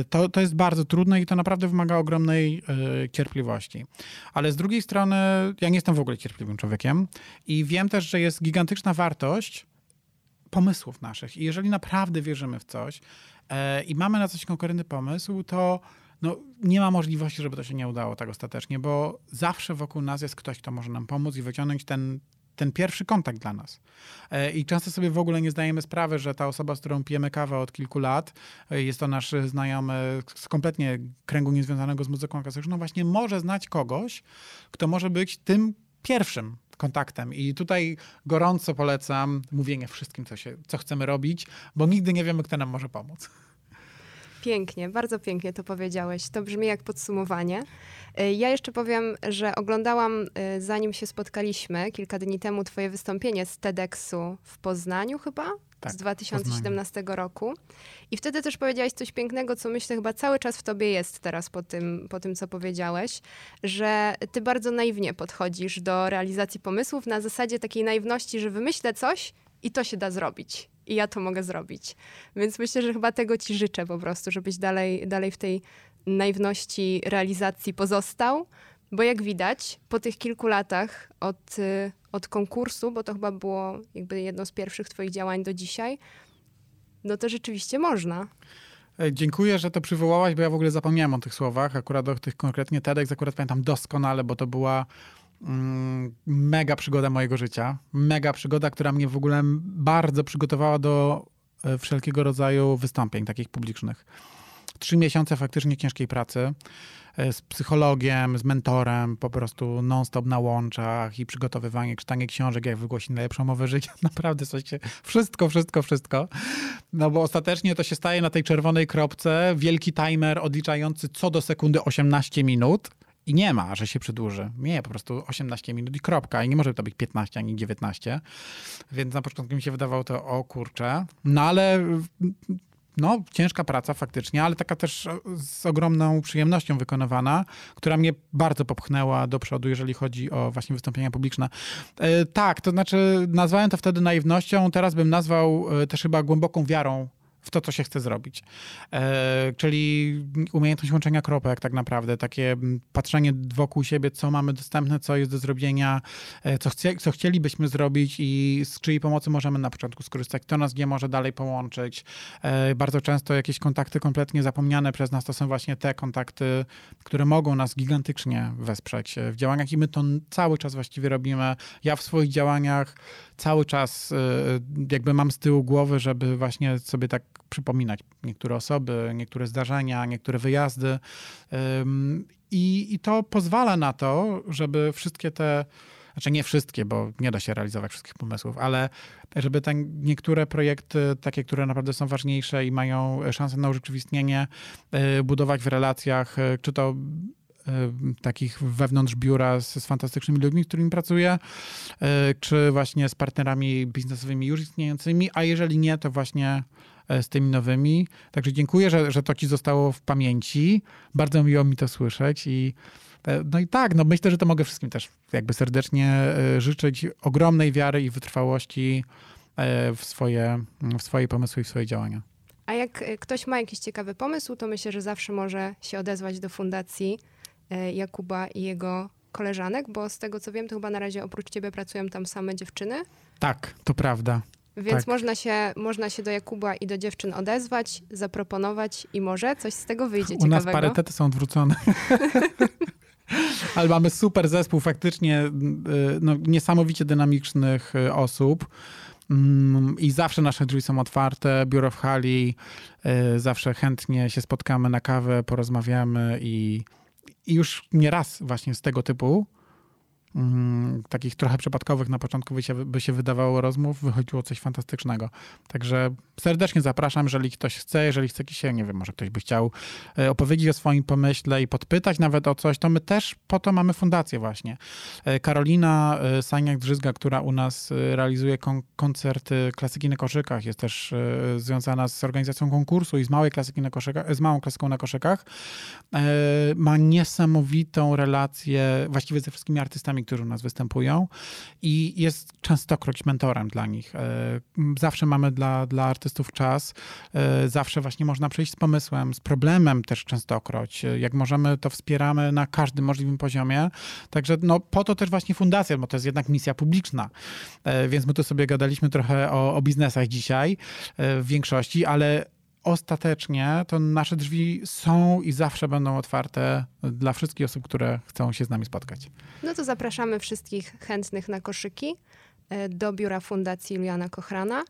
to, to jest bardzo trudne i to naprawdę wymaga ogromnej y, cierpliwości. Ale z drugiej strony, ja nie jestem w ogóle cierpliwym człowiekiem i wiem też, że jest gigantyczna wartość pomysłów naszych. I jeżeli naprawdę wierzymy w coś y, i mamy na coś konkretny pomysł, to no, nie ma możliwości, żeby to się nie udało tak ostatecznie, bo zawsze wokół nas jest ktoś, kto może nam pomóc i wyciągnąć ten, ten pierwszy kontakt dla nas. E, I często sobie w ogóle nie zdajemy sprawy, że ta osoba, z którą pijemy kawę od kilku lat, e, jest to nasz znajomy z kompletnie kręgu niezwiązanego z muzyką klasyczną, właśnie może znać kogoś, kto może być tym pierwszym kontaktem. I tutaj gorąco polecam mówienie wszystkim, co, się, co chcemy robić, bo nigdy nie wiemy, kto nam może pomóc. Pięknie, bardzo pięknie to powiedziałeś. To brzmi jak podsumowanie. Y, ja jeszcze powiem, że oglądałam, y, zanim się spotkaliśmy kilka dni temu, Twoje wystąpienie z TEDxu w Poznaniu chyba? Tak, z 2017 roku. I wtedy też powiedziałeś coś pięknego, co myślę chyba cały czas w tobie jest teraz po tym, po tym co powiedziałeś, że ty bardzo naiwnie podchodzisz do realizacji pomysłów na zasadzie takiej naiwności, że wymyślę coś i to się da zrobić i ja to mogę zrobić. Więc myślę, że chyba tego ci życzę po prostu, żebyś dalej, dalej w tej naiwności realizacji pozostał, bo jak widać, po tych kilku latach od, y, od konkursu, bo to chyba było jakby jedno z pierwszych twoich działań do dzisiaj, no to rzeczywiście można. E, dziękuję, że to przywołałaś, bo ja w ogóle zapomniałem o tych słowach. Akurat o tych konkretnie TEDx akurat pamiętam doskonale, bo to była mega przygoda mojego życia. Mega przygoda, która mnie w ogóle bardzo przygotowała do e, wszelkiego rodzaju wystąpień takich publicznych. Trzy miesiące faktycznie ciężkiej pracy e, z psychologiem, z mentorem, po prostu non-stop na łączach i przygotowywanie, czytanie książek, jak wygłosić najlepszą mowę życia. Naprawdę coś się, wszystko, wszystko, wszystko. No bo ostatecznie to się staje na tej czerwonej kropce, wielki timer odliczający co do sekundy 18 minut i nie ma, że się przedłuży. Nie, po prostu 18 minut i kropka. I nie może to być 15 ani 19. Więc na początku mi się wydawało to, o kurczę. No ale no, ciężka praca faktycznie, ale taka też z ogromną przyjemnością wykonywana, która mnie bardzo popchnęła do przodu, jeżeli chodzi o właśnie wystąpienia publiczne. E, tak, to znaczy nazwałem to wtedy naiwnością, teraz bym nazwał e, też chyba głęboką wiarą w to, co się chce zrobić. E, czyli umiejętność łączenia kropek tak naprawdę, takie patrzenie wokół siebie, co mamy dostępne, co jest do zrobienia, e, co, chcie, co chcielibyśmy zrobić i z czyjej pomocy możemy na początku skorzystać, kto nas nie może dalej połączyć. E, bardzo często jakieś kontakty kompletnie zapomniane przez nas to są właśnie te kontakty, które mogą nas gigantycznie wesprzeć w działaniach i my to cały czas właściwie robimy. Ja w swoich działaniach cały czas e, jakby mam z tyłu głowy, żeby właśnie sobie tak przypominać niektóre osoby, niektóre zdarzenia, niektóre wyjazdy. I, I to pozwala na to, żeby wszystkie te znaczy nie wszystkie, bo nie da się realizować wszystkich pomysłów, ale żeby te niektóre projekty, takie, które naprawdę są ważniejsze i mają szansę na urzeczywistnienie, e, budować w relacjach, e, czy to e, takich wewnątrz biura z, z, fantastycznymi ludźmi, z którymi pracuję, czy właśnie z partnerami biznesowymi już istniejącymi, a jeżeli nie, to właśnie z tymi nowymi. Także dziękuję, że, że to ci zostało w pamięci. Bardzo miło mi to słyszeć i e, no i tak, no myślę, że to mogę wszystkim też jakby serdecznie e, życzyć ogromnej wiary i wytrwałości w swoje, w swoje pomysły i w swoje działania. A jak ktoś ma jakiś ciekawy pomysł, to myślę, że zawsze może się odezwać do Fundacji Jakuba i jego koleżanek, bo z tego co wiem, to chyba na razie oprócz ciebie pracują tam same dziewczyny. Tak, to prawda. Więc tak. można, się, można się do Jakuba i do dziewczyn odezwać, zaproponować i może coś z tego wyjdzie U ciekawego. U nas parytety są odwrócone. Ale mamy super zespół faktycznie y, no, niesamowicie dynamicznych y, osób. Mm, I zawsze nasze drzwi są otwarte, biuro w hali, y, zawsze chętnie się spotkamy na kawę, porozmawiamy i, i już nie raz właśnie z tego typu Mm, takich trochę przypadkowych na początku by się, by się wydawało rozmów, wychodziło coś fantastycznego. Także serdecznie zapraszam, jeżeli ktoś chce, jeżeli chce się, nie wiem, może ktoś by chciał e, opowiedzieć o swoim pomyśle i podpytać nawet o coś, to my też po to mamy fundację właśnie. E, Karolina e, Saniak-Drzyzga, która u nas realizuje kon koncerty klasyki na koszykach, jest też związana z organizacją konkursu i z małej klasyki na z małą klasyką na koszykach, ma niesamowitą relację właściwie ze wszystkimi artystami którzy u nas występują i jest częstokroć mentorem dla nich. E, zawsze mamy dla, dla artystów czas, e, zawsze właśnie można przyjść z pomysłem, z problemem też częstokroć. E, jak możemy, to wspieramy na każdym możliwym poziomie. Także no, po to też właśnie fundacja, bo to jest jednak misja publiczna. Więc my tu sobie gadaliśmy trochę o, o biznesach dzisiaj w większości, ale ostatecznie to nasze drzwi są i zawsze będą otwarte dla wszystkich osób, które chcą się z nami spotkać. No to zapraszamy wszystkich chętnych na koszyki e, do biura Fundacji Juliana Kochrana.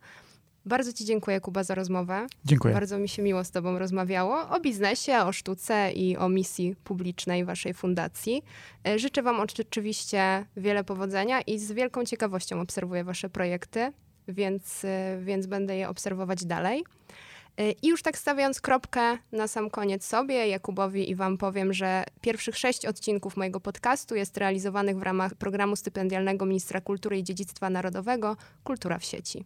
Bardzo Ci dziękuję, Kuba, za rozmowę. Dziękuję. Bardzo mi się miło z Tobą rozmawiało o biznesie, o sztuce i o misji publicznej Waszej fundacji. E, życzę Wam oczywiście wiele powodzenia i z wielką ciekawością obserwuję Wasze projekty, więc, e, więc będę je obserwować dalej. E, I już tak stawiając kropkę na sam koniec sobie, Jakubowi i Wam powiem, że pierwszych sześć odcinków mojego podcastu jest realizowanych w ramach programu stypendialnego Ministra Kultury i Dziedzictwa Narodowego Kultura w sieci.